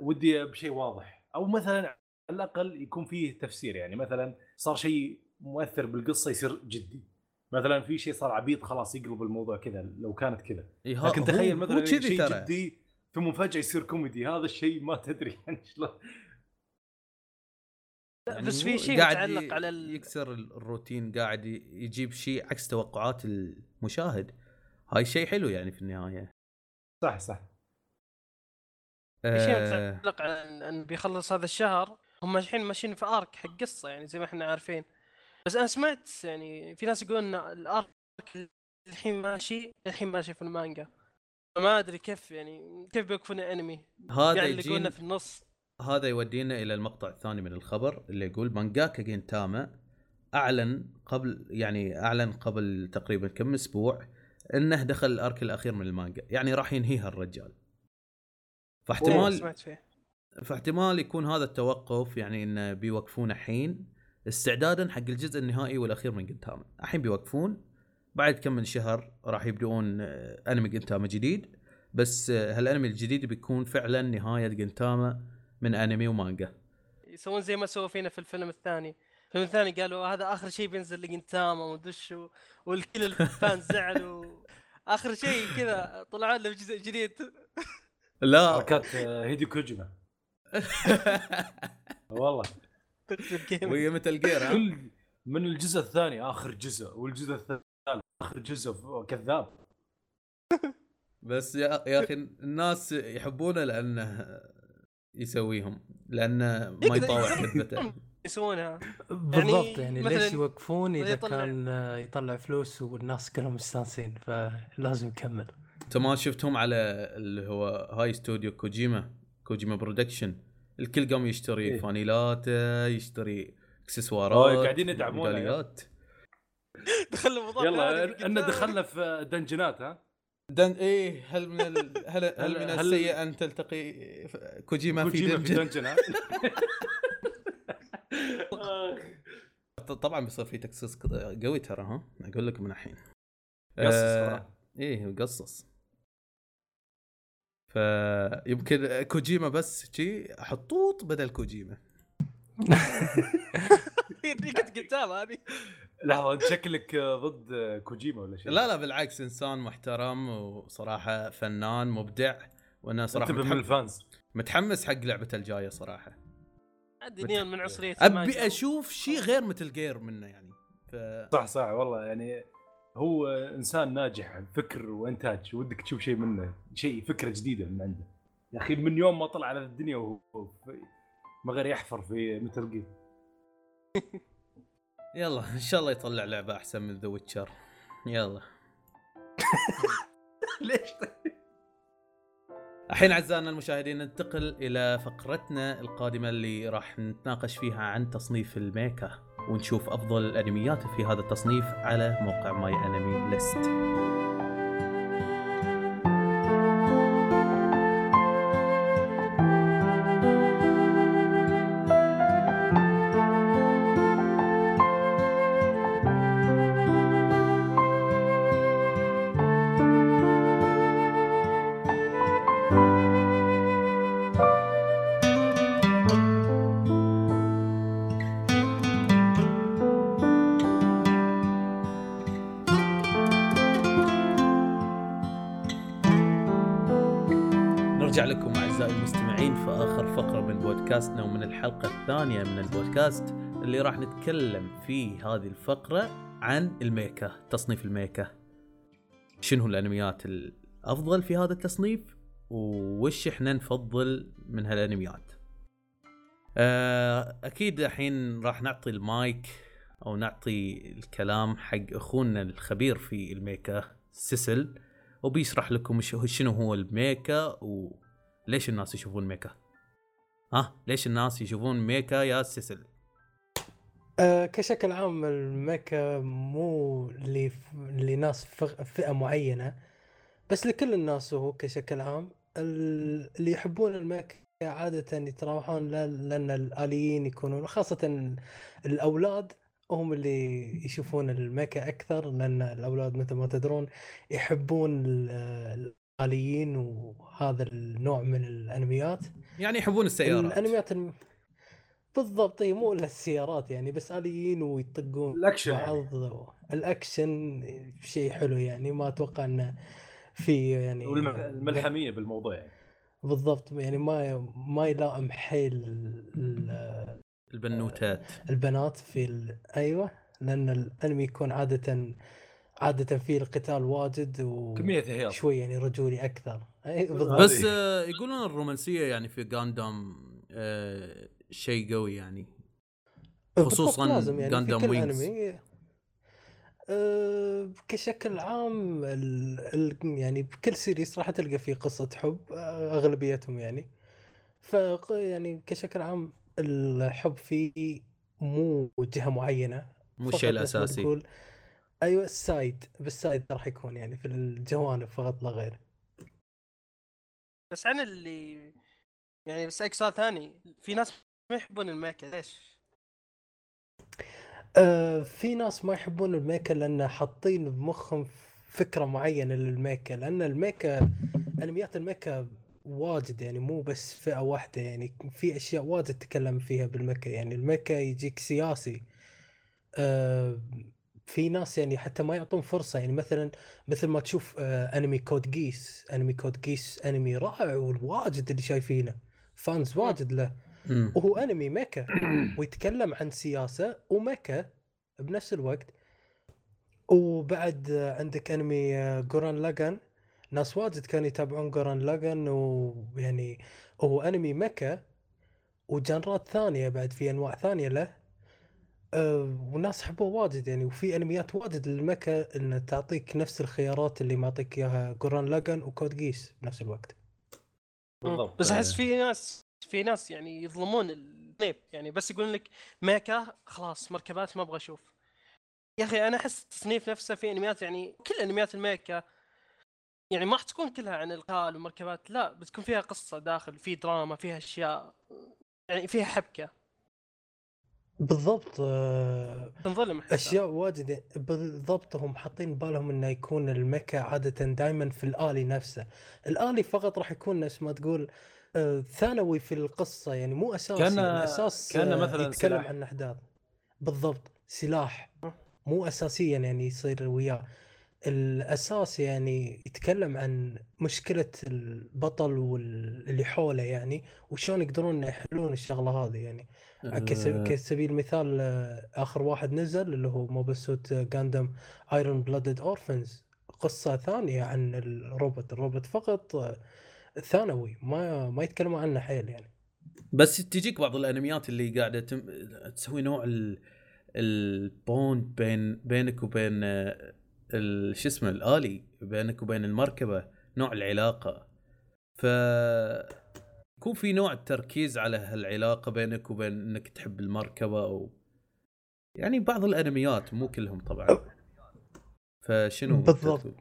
ودي بشيء واضح. أو مثلا على الأقل يكون فيه تفسير يعني. مثلا صار شيء مؤثر بالقصة يصير جدي. مثلا في شيء صار عبيط خلاص يقلب الموضوع كذا لو كانت كذا. لكن تخيل مثلا شيء. جدي ثم فجأة يصير كوميدي هذا الشيء ما تدري يعني شلون يعني بس في شيء قاعد متعلق على ال... يكسر الروتين قاعد يجيب شيء عكس توقعات المشاهد. هاي شيء حلو يعني في النهاية. صح صح. شيء آه متعلق على انه بيخلص هذا الشهر هم الحين ماشيين في ارك حق قصة يعني زي ما إحنا عارفين. بس أنا سمعت يعني في ناس يقولون إن الارك الحين ماشي الحين ماشي في المانجا. فما أدري كيف يعني كيف بيوقفون الانمي هذا يعني اللي يجين قلنا في النص. هذا يودينا إلى المقطع الثاني من الخبر اللي يقول مانجاكا جينتاما أعلن قبل يعني أعلن قبل تقريبا كم أسبوع إنه دخل الأرك الأخير من المانجا. يعني راح ينهيها الرجال. فاحتمال سمعت فيه. فاحتمال يكون هذا التوقف يعني انه بيوقفون الحين. استعدادا حق الجزء النهائي والأخير من جنتاما الحين بيوقفون. بعد كم من شهر راح يبدؤون آه، أنمي جنتاما جديد. بس آه، هالأنمي الجديد بيكون فعلا نهاية جنتاما من أنمي ومانجا. يسوون زي ما سووا فينا في الفيلم الثاني. الفيلم الثاني قالوا هذا آخر شيء بينزل لجنتاما ودش و- والكل الفان زعلوا آخر شيء كذا طلعوا له جزء جديد. لا. حركات آه، هيدي كوجيما. والله. وهي متل جير كل من الجزء الثاني آخر جزء والجزء الثالث آخر جزء كذاب. بس يا, يا أخي الناس يحبونه لأنه يسويهم لأنه ما يطاوع كذبته يسوونها. بالضبط يعني مثلاً ليش يوقفون إذا يطلع- كان آه، يطلع فلوس والناس كلهم مستانسين فلازم يكمل. انت ما شفتهم على اللي هو هاي استوديو كوجيما كوجيما برودكشن. الكل قام يشتري إيه. فانيلاته يشتري اكسسوارات قاعدين يدعمونه. ميداليات. دخلنا يلا ان دخلنا في دنجنات ها؟ دن إيه هل من ال... هل, هل من هل- السيء أن تلتقي كوجيما في كوجيما في دنجن دنجن ها؟ طبعا بيصير في تكسيس قوي ترى ها؟ أقول لك من الحين. قصص آه،. إيه قصص. فيمكن كوجيما بس شي حطوط بدل كوجيما. ريقة قدام هذه. انت شكلك ضد كوجيما ولا شيء. لا لا بالعكس إنسان محترم وصراحة فنان مبدع وأنا صراحة انتبه من متحمس, الفانز. متحمس حق لعبته الجاية صراحة. عادي نيون من عنصريه أبي. أشوف شيء غير مثل جير منه يعني ف... صح صح والله يعني هو إنسان ناجح فكر وإنتاج ودك تشوف شيء منه شيء فكرة جديدة من عنده. يا أخي من يوم ما طلع على الدنيا وهو ما غير يحفر في مثل جير يلا إن شاء الله يطلع لعبة أحسن من ذا ويتشر يلا. ليش الحين أعزائنا المشاهدين ننتقل إلى فقرتنا القادمة اللي راح نتناقش فيها عن تصنيف الميكا ونشوف أفضل الأنميات في هذا التصنيف على موقع ماي انمي ليست بودكاستنا ومن الحلقة الثانية من البودكاست اللي راح نتكلم في هذه الفقرة عن الميكا تصنيف الميكا. شنو الأنميات الأفضل في هذا التصنيف؟ وش إحنا نفضل من هالأنميات؟ آه، أكيد الحين راح نعطي المايك أو نعطي الكلام حق أخونا الخبير في الميكا سيسل. وبيشرح لكم شنو هو الميكا وليش الناس يشوفون ميكا. ها ليش الناس يشوفون ميكا يا سيسل؟ آه، كشكل عام الميكا مو لناس فئة معينة بس لكل الناس هو كشكل عام. ال- اللي يحبون الميكا عادة يتراوحون لأن الآليين يكونون خاصة الأولاد هم اللي يشوفون الميكا أكثر لأن الأولاد مثل ما تدرون يحبون ال- الآليين وهذا النوع من الأنميات. يعني يحبون السيارات. الأنميات الم... بالضبط إي مو إلا السيارات يعني بس آليين ويطقون الأكشن بعض يعني. الأكشن شيء حلو يعني ما أتوقع إنه في يعني الملحمية بالموضوع يعني. بالضبط يعني ما ما يلائم حيل ال- البنوتات. البنات في ال... أيوه لأن الأنمي يكون عادة عادة فيه القتال واجد و كمية هياط. شوي يعني رجولي أكثر. اي بالضبط. بس هذه. آه يقولون الرومانسية يعني في غاندام آه شيء قوي يعني. بالضبط خصوصاً لازم يعني في Wings. أنمي. أه كشكل عام ال ال يعني بكل سيريس راح تلقى فيه قصة حب آه، أغلبيتهم يعني. ف يعني كشكل عام الحب فيه مو جهة معينة. مو الشيء الأساسي. تقول أيوه ال side. بال side راح يكون يعني في الجوانب فقط لا غير. بس عن اللي يعني بسألك سؤال ثاني. في ناس ما يحبون ال mecha ليش؟ آه في ناس ما يحبون ال mecha لأن حاطين بمخهم فكرة معينة لل mecha لأن ال mecha أنميات ال mecha واجد يعني مو بس فئة واحدة يعني. في أشياء واجد تتكلم فيها بال mecha يعني ال mecha يجيك سياسي. آه في ناس يعني حتى ما يعطون فرصة يعني مثلا مثل ما تشوف آه أنمي Code Geass أنمي Code Geass أنمي رائع والواجد اللي شايفينه fans واجد له. وهو أنمي mecha ويتكلم عن سياسة و mecha بنفس الوقت. وبعد عندك أنمي Gurren Lagann ناس واجد كانوا يتابعون Gurren Lagann ويعني هو أنمي mecha وجانرات ثانية بعد في أنواع ثانية له. أه وناس حبوه واجد يعني وفي أنميات واجد للميكا ان تعطيك نفس الخيارات اللي معطيك إياها جوران لاجان وكود جيس بنفس الوقت. بالضبط. بس أحس آه، في ناس في ناس يعني يظلمون النيب يعني بس يقولون لك ميكا خلاص مركبات ما أبغى أشوف. يا أخي أنا أحس التصنيف نفسه في أنميات يعني كل أنميات الميكا يعني ما راح تكون كلها عن القتال ومركبات لا بتكون فيها قصة داخل في دراما فيها أشياء يعني فيها حبكة. بالضبط تنظلم أحسها. أشياء واجد بالضبط هم حاطين بالهم إنه يكون الميكا عادة دائما في الالي نفسه. الالي فقط راح يكون نفس ما تقول آه، ثانوي في القصة يعني مو اساسي كأنه- الأساس كأنه آه، مثلاً يتكلم سلاح. عن احداث بالضبط سلاح. مو اساسيا يعني يصير وياه. الأساس يعني يتكلم عن مشكلة البطل واللي حوله يعني وشلون يقدرون يحلون الشغلة هذه يعني. آه، كسبيل المثال آه، آخر واحد نزل اللي هو Mobile Suit Gundam Iron-Blooded Orphans قصة ثانية عن الروبوت الروبوت فقط آه، ثانوي ما ما يتكلموا عنه حيل يعني. بس تجيك بعض الأنميات اللي قاعدة تم... تسوي نوع ال... ال bond بين بينك وبين آه،. شو اسمه الآلي بينك وبين المركبة نوع العلاقة. ف يكون في نوع التركيز على هالعلاقة بينك وبين إنك تحب المركبة أو يعني بعض الأنميات مو كلهم طبعا. فشنو بالضبط.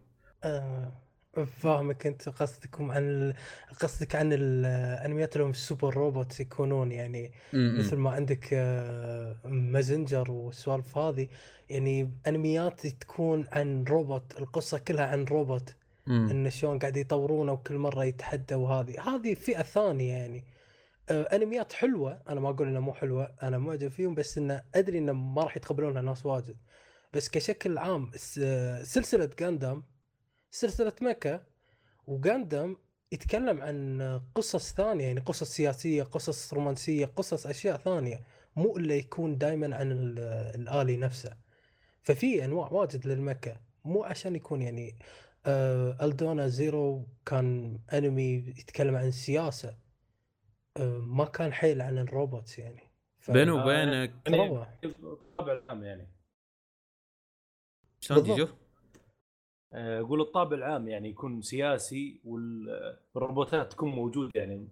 آه، فاهمك انت قصدكم عن ال- قصدك عن الانميات اللي هم ال super robot يكونون يعني م-م. مثل ما عندك آه، مازنجر والسوالف هذه يعني انميات تكون عن روبوت القصة كلها عن روبوت م. إن شلون قاعد يطورونه وكل مرة يتحدى وهذه هذه فئة ثانية يعني آه، انميات حلوة أنا ما أقول إنها مو حلوة أنا معجب فيهم بس انه أدري انه ما راح يتقبلونها ناس واجد بس كشكل عام سلسلة جاندام سلسلة ميكا وجاندام يتكلم عن قصص ثانية يعني قصص سياسية قصص رومانسية قصص أشياء ثانية مو إلا يكون دائما عن ال- الآلي نفسه ففي أنواع واجد لل mecha مو عشان يكون يعني آه Aldnoah.Zero كان انمي يتكلم عن السياسة آه ما كان حيل عن ال robots يعني ف- بينه آه، وبينك يعني. الطابع العام يعني شلون بالضبط. تجو؟ آه، أقول الطابع العام يعني يكون سياسي وال- والروبوتات تكون موجودة يعني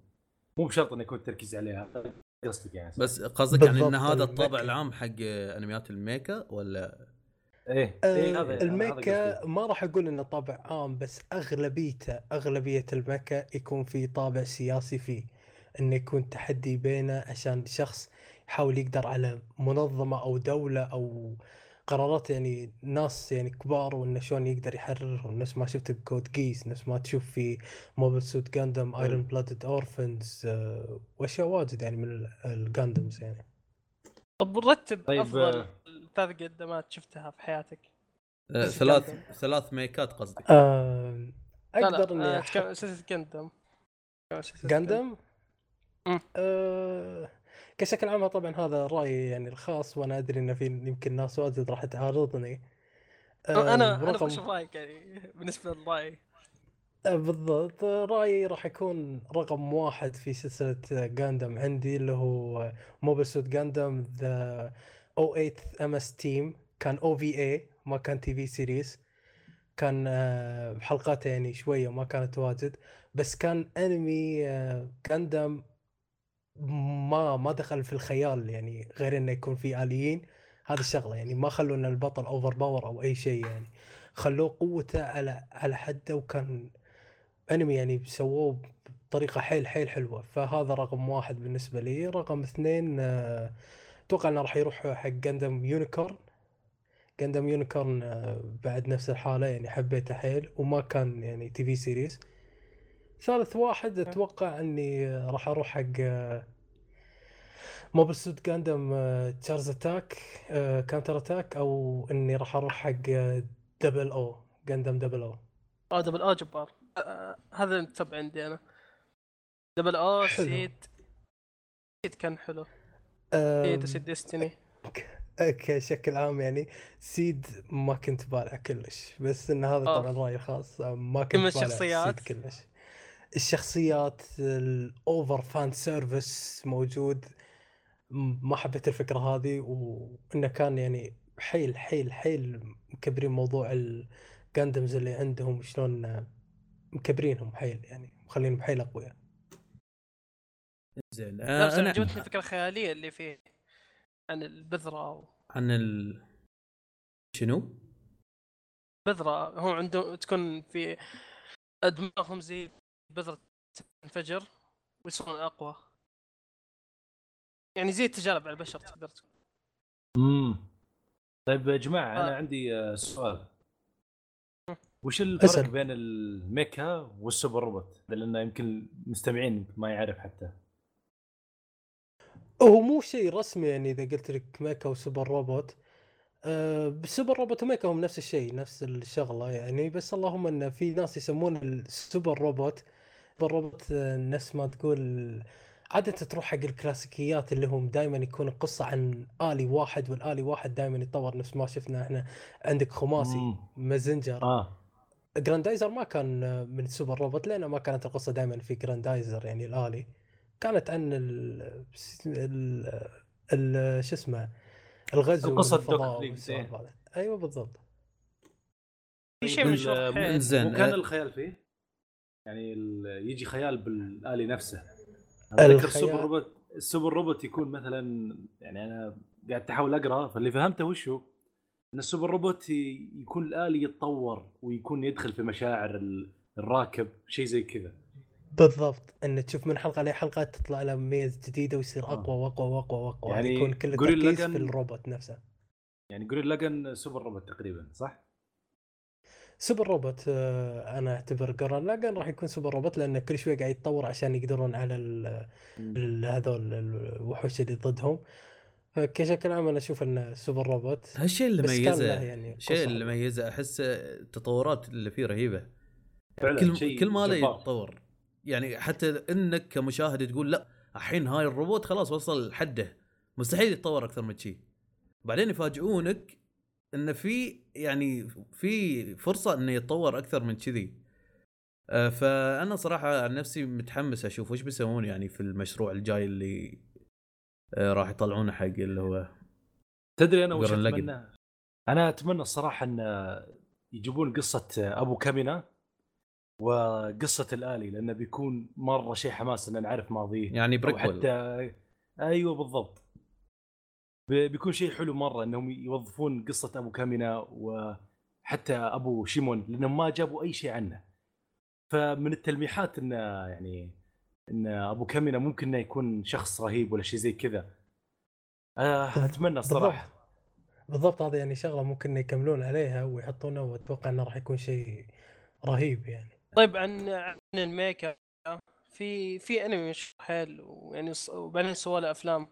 مو بشرط إنه يكون التركيز عليها قصدك يعني بس قصدك يعني إن هذا الطابع. العام حق أنميات الميكا ولا إيه آه إيه، هذا- هذا الميكا. ما راح أقول إنه طابع عام بس أغلبيته أغلبية الميكا يكون في طابع سياسي فيه إنه يكون تحدي بينه عشان شخص يحاول يقدر على منظمة أو دولة أو قرارات يعني ناس يعني كبار وإنه شلون يقدر يحررهم نفس ما شفت بكود جيس نفس ما تشوف في Mobile Suit Gundam Iron-Blooded Orphans واشياء واجد يعني من ال- ال Gundams يعني طب رتب طيب، أفضل آه. ثلاث جاندامات شفتها في حياتك آه، ثلاث Gundam. ثلاث ميكات قصدك آه أقدر إني آه، سلسله Gundam. أه كشكل عام طبعا هذا رأيي يعني الخاص وأنا أدري إن في يمكن ناس واجد راح تعارضني أه أنا أنا بشوف رأيك يعني بالنسبة لرأيي. آه، بالضبط. رأيي راح يكون رقم واحد في سلسلة Gundam عندي اللي هو Mobile Suit Gundam The O 8 MS Team كان OVA ما كان TV series كان آه، حلقاته يعني شوية ما كانت واجد. بس كان أنمي Gundam ما ما دخل في الخيال يعني غير إنه يكون في alien هذه الشغلة يعني ما خلوا ان البطل overpower أو أي شيء يعني. خلوه قوته على على حده وكان انمي يعني سووه بطريقة حيل حيل حلوة. فهذا رقم واحد بالنسبة لي. رقم اثنين آه، أتوقع إنه راح يروح حق Gundam Unicorn Gundam Unicorn بعد نفس الحالة يعني حبيته حيل وما كان يعني TV series ثالث واحد أتوقع إني راح أروح حق Mobile Suit Gundam Char's Attack Counter Attack أو إني راح أروح حق Double O Gundam Double O آه Double O جبار. آه هذا ال top عندي أنا. Double O. Seed Seed كان حلو. سيد وسيد Destiny كشكل عام يعني. Seed ما كنت بالع كلش بس إن هذا آه. طبعا رأيي الخاص ما كنت بالع الشخصيات؟ Seed كلش. الشخصيات ال over fan service موجود ما حبيت الفكرة هذه وإنه كان يعني حيل حيل حيل مكبرين موضوع ال Gundams اللي عندهم شلون مكبرينهم حيل يعني مخلينهم حيل أقوياء زين آه أنا عجبتني الفكرة الخيالية اللي فيه عن البذرة و... عن ال شنو؟ بذرة هو عنده تكون في دماغهم زي بذره تنفجر ويصيرون أقوى يعني زي التجارب على البشر تقدر تقول امم طيب يا جماعة أنا. عندي آه، سؤال. وش الفرق اسأل. بين ال mecha وال super robot؟ لأن يمكن المستمعين ما يعرف حتى هو مو شيء رسمي يعني إذا قلت لك mecha و super robot أه بال super robot و mecha هم نفس الشيء نفس الشغلة يعني بس اللهم إن في ناس يسمون ال super robot super robot آه، نفس ما تقول عادة تروح حق الكلاسيكيات اللي هم دائما يكون القصة عن آلي واحد والآلي واحد دائما يتطور نفس ما شفنا إحنا عندك خماسي. مازنجر آه. جراندايزر ما كان آه، من ال super robot لأنه ما كانت القصة دائما في جراندايزر يعني الآلي. كانت عن ال ال ال شو اسمه الغزو القصة الدوك إيه. أيوه بالضبط. في شيء حيل. زين. وكان آه، الخيال فيه. يعني يجي خيال بالآلي نفسه الخيال- السوبر روبوت السوبر روبوت يكون مثلا يعني أنا قاعد أحاول أقرأ فاللي فهمته وش هو؟ إن السوبر روبوت يكون الآلي يتطور ويكون يدخل في مشاعر ال- الراكب شيء زي كذا بالضبط إن تشوف من حلقة لحلقة تطلع له ميز جديدة ويصير آه. أقوى وأقوى وأقوى وأقوى يعني يكون كل التركيز في الروبوت نفسه يعني Gurren Lagann super robot تقريبا صح؟ super robot آه، أنا أعتبر Gurren Lagann راح يكون super robot لأنه كل شوي قاعد يتطور عشان يقدرون على ال- ال- هذول الوحوش اللي ضدهم. فكشكل عام أنا أشوف إنه super robot. هالشيء اللي ميزه يعني الشيء اللي. ميزه أحس التطورات اللي فيه رهيبة. فعلا كل شيء كل ما. يتطور. يعني حتى إنك كمشاهد تقول لأ الحين هاي الروبوت خلاص وصل حده. مستحيل يتطور أكثر من شي. بعدين يفاجئونك انه في يعني في فرصة إنه يتطور أكثر من كذي آه، فأنا صراحة عن نفسي متحمس أشوف وش بيسوون يعني في المشروع الجاي اللي آه، راح يطلعونه حق اللي هو تدري أنا وش. أتمنى؟ أنا أتمنى الصراحة إن يجيبون قصة أبو كامينا وقصة الآلي لأنه بيكون مرة شيء حماس إن نعرف ماضيه يعني بريكول حتى أيوه بالضبط بيكون شيء حلو مرة إنهم يوظفون قصة أبو كامينا وحتى أبو شيمون لأنهم ما جابوا أي شيء عنه. فمن التلميحات انه يعني إن أبو كامينا ممكن إنه يكون شخص رهيب ولا شيء زي كذا. آه، أتمنى الصراحه بالضبط هذا يعني شغلة ممكن يكملون عليها ويحطونها وأتوقع إنه راح يكون شيء رهيب يعني. طيب عن عن الميكا في في أنمي مش حيل ويعني ص- وبعدين سووا له أفلام.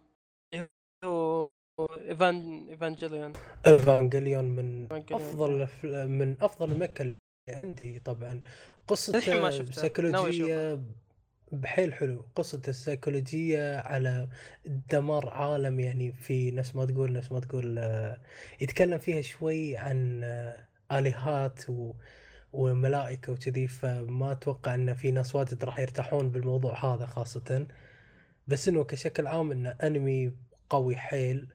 ايفان Evangelion. Evangelion من. أفضل من أفضل الميكا اللي عندي طبعا. قصة للحين ما سيكولوجية بحيل حلو. قصة السيكولوجية على دمار عالم يعني في نفس ما تقول نفس ما تقول آه، يتكلم فيها شوي عن آه، آلهات و وملائكة وكذي. فما أتوقع إن في ناس واجد راح يرتاحون بالموضوع هذا خاصة. بس إنه كشكل عام انه أنمي قوي حيل.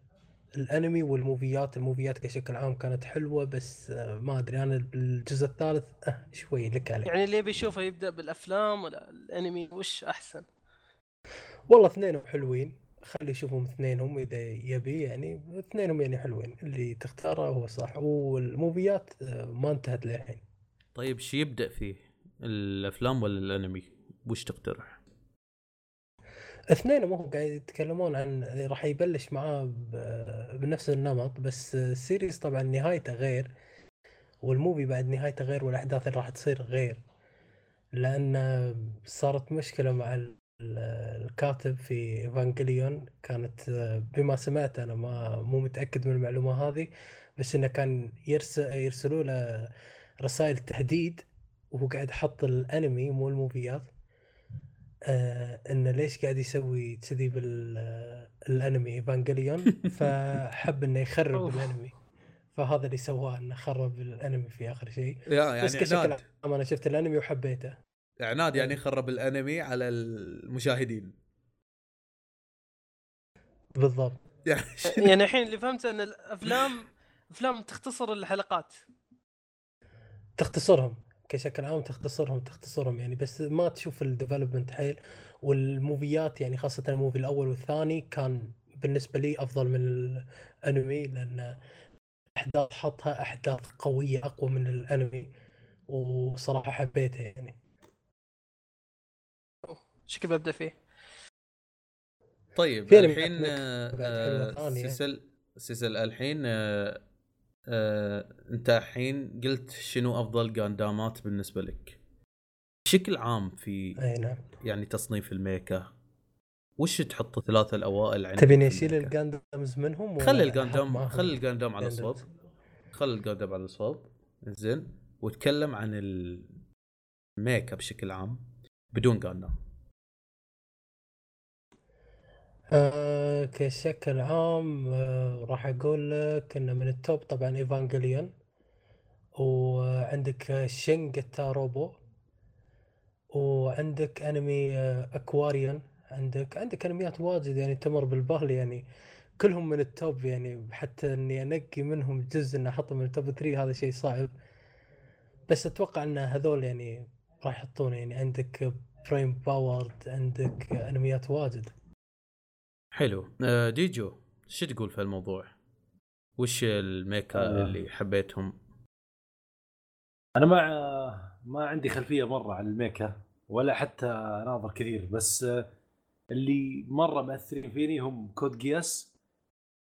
الانمي والموفيات الموفيات كشكل عام كانت حلوة بس آه، ما أدري أنا بالجزء الثالث أه شوي لك عليه. يعني اللي يبي يشوفه يبدأ بالأفلام ولا الأنمي وش أحسن؟ والله اثنينهم حلوين. خلي يشوفهم اثنينهم إذا يبي يعني اثنينهم يعني حلوين. اللي تختاره هو صح. والموفيات آه، ما انتهت للحين. طيب شو يبدأ فيه؟ الأفلام ولا الأنمي؟ وش تقترح؟ اثنينهم هم قاعد يتكلمون عن راح يبلش معاه بنفس النمط بس السيريز طبعا نهايته غير وال movie بعد نهايته غير والأحداث اللي راح تصير غير. لأن صارت مشكلة مع ال- الكاتب في Evangelion كانت بما سمعت أنا ما مو متأكد من المعلومة هذه بس إنه كان يرسل يرسلوا له رسائل تهديد وهو قاعد يحط الانمي مو ال movieات. آه إنه ليش قاعد يسوي كذي بالانمي Evangelion فحب إنه يخرب. الأنمي. فهذا اللي سواه إنه خرب الأنمي في آخر شيء. يا بس يعني كشكل عناد عام أنا شفت الأنمي وحبيته. عناد يعني خرب الأنمي على المشاهدين. بالضبط. يعني يعني الحين اللي فهمته إن الأفلام أفلام تختصر الحلقات. تختصرهم. كشكل عام تختصرهم تختصرهم. يعني بس ما تشوف ال development حيل وال movieات يعني خاصة ال movie الأول والثاني كان بالنسبة لي أفضل من الأنمي لأن أحداث حطها أحداث قوية أقوى من الأنمي وصراحة حبيته يعني. شكل ببدأ فيه؟ طيب الحين آه، آه،. سيسل سيسل الحين آه، انت الحين قلت شنو أفضل جاندامات بالنسبة لك؟ بشكل عام في أي نعم. يعني تصنيف الميكا وش تحط الثلاثه الأوائل عندك تبيني الميكا؟ ال Gundams منهم خلي ال Gundam خلي ال Gundam على الصوب؟ خلي ال Gundam على الصوب. زين. وتكلم عن الميكا بشكل عام بدون Gundam آه كشكل عام آه راح أقول لك إنه من ال top طبعا Evangelion وعندك Shin Robo وعندك انمي آه Aquarion عندك عندك أنميات واجد يعني تمر بالبال يعني. كلهم من ال top يعني. حتى إني أنقي منهم جزء إني احطهم من ال top 3 هذا شيء صعب. بس أتوقع إن هذول يعني راح يحطونه يعني. عندك Brain Powerd عندك أنميات واجد. حلو آه، ديجو شو تقول في الموضوع؟ وش الميكا آه. اللي حبيتهم؟ أنا ما ما عندي خلفية مرة عن الميكا ولا حتى ناظر كثير بس آه، اللي مرة مأثرين فيني هم Code Geass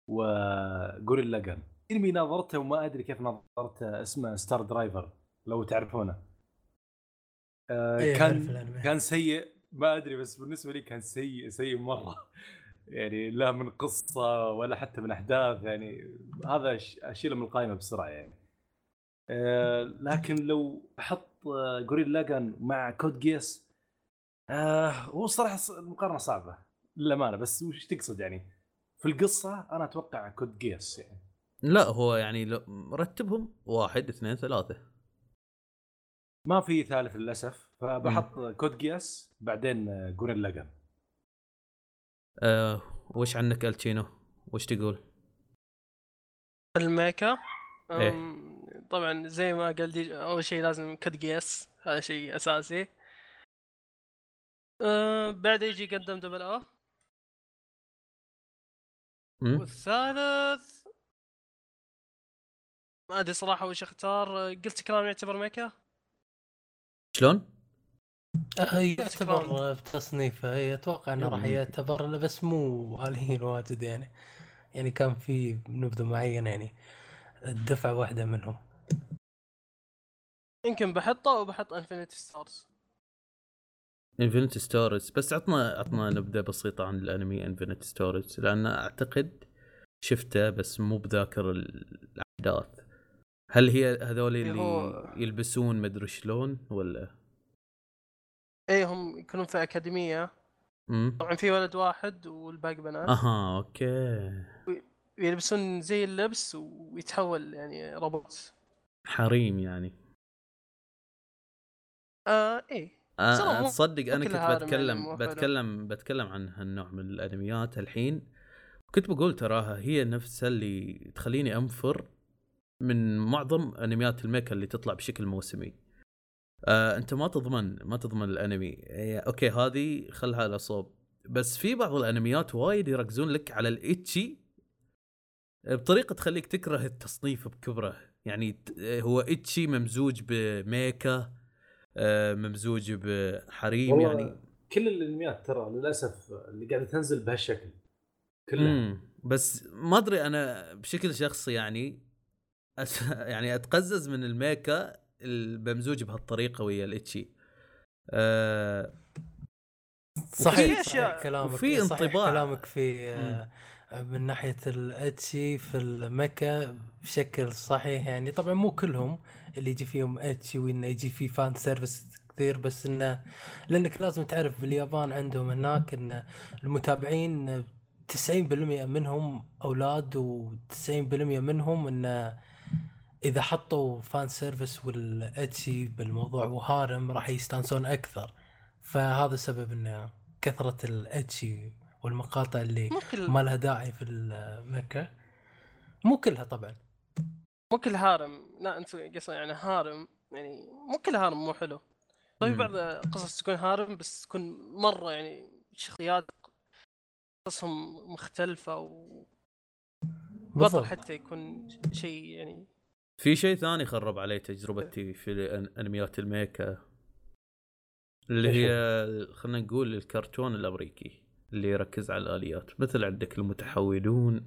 و Gurren Lagann إنمي ناظرته وما أدري كيف ناظرته اسمه Star Driver لو تعرفونه آه، إيه، كان. كان سيء ما أدري بس بالنسبة لي كان سيء سيء مرة يعني لا من قصة ولا حتى من أحداث يعني هذا أشيله من القائمه بسرعة يعني. آه، لكن لو أحط آه، جوريل لاجان مع Code Geass آه هو الصراحه المقارنة صعبة للأمانة بس وش تقصد يعني؟ في القصة أنا أتوقع Code Geass يعني. لا هو يعني لو رتبهم واحد اثنين ثلاثة. ما في ثالث للأسف فبحط Code Geass بعدين آه، جوريل آه وش عنك ألتشينو؟ وش تقول؟ الميكا إيه. طبعا زي ما قال دي أول شيء لازم كد قياس هذا شيء أساسي أه بعد يجي قدم دبل أو؟ والثالث ما أدري صراحة وش أختار قلت كلام يعتبر ميكا شلون؟ آه، يعتبر بتصنيفه أتوقع إنه راح. يعتبر له بس مو عاليين واجد يعني. يعني كان في نبذة معينة يعني. الدفعة واحدة منهم. يمكن بحطه وبحط انفنتي ستارز انفنتي ستوريز بس عطنا عطنا نبذة بسيطة عن الأنمي انفنتي ستوريز لأن أعتقد شفته بس مو بذاكر الأحداث. هل هي هذول اللي هو- يلبسون مدري شلون ولا؟ اي هم يكونون في أكاديمية. امم طبعا في ولد واحد والباقي بنات. أها okay. يلبسون زي اللبس ويتحول يعني روبوت. حريم يعني. آه إيه. آه تصدق أنا كنت يعني بتكلم حلو. بتكلم بتكلم عن هالنوع من الأنميات الحين. كنت بقول تراها هي نفسها اللي تخليني أنفر من معظم أنميات الميكا اللي تطلع بشكل موسمي. آه انت ما تضمن ما تضمن الانمي. هي okay هذه خلها على صوب. بس في بعض الانميات وايد يركزون لك على ال ecchi. بطريقة تخليك تكره التصنيف بكبره. يعني هو ecchi ممزوج بميكا آه، ممزوج بحريم يعني. كل الانميات ترى للأسف اللي قاعدة تنزل بهالشكل كلها. بس ما أدري أنا بشكل شخصي يعني أس... يعني أتقزز من ال mecha الممزوج بهالطريقة ويا ال ecchi. أه... صحيح. صحيح كلامك صحيح انطباع. كلامك في آه، من ناحية ال ecchi في ال mecha بشكل صحيح يعني. طبعا مو كلهم اللي يجي فيهم ecchi وإنه يجي فيه fan service كثير بس إنه لأنك لازم تعرف باليابان عندهم هناك إن المتابعين 90% منهم أولاد و90% منهم انه إذا حطوا fan service وال ecchi بالموضوع و harem راح يستانسون أكثر. فهذا السبب انه كثرة ال ecchi والمقاطع اللي ما لها داعي في ال mecha مو كلها طبعا. مو كل harem. لا أنت قصة يعني harem. يعني مو كل harem مو حلو. طيب مم. بعض قصص تكون هارم بس تكون مرة يعني شخصيات قصصهم مختلفة وبطل بالضبط. حتى يكون شيء يعني في شيء ثاني خرب علي تجربتي في أنميات الميكا. اللي هي خلينا نقول الكرتون الأمريكي اللي يركز على الآليات. مثل عندك المتحولون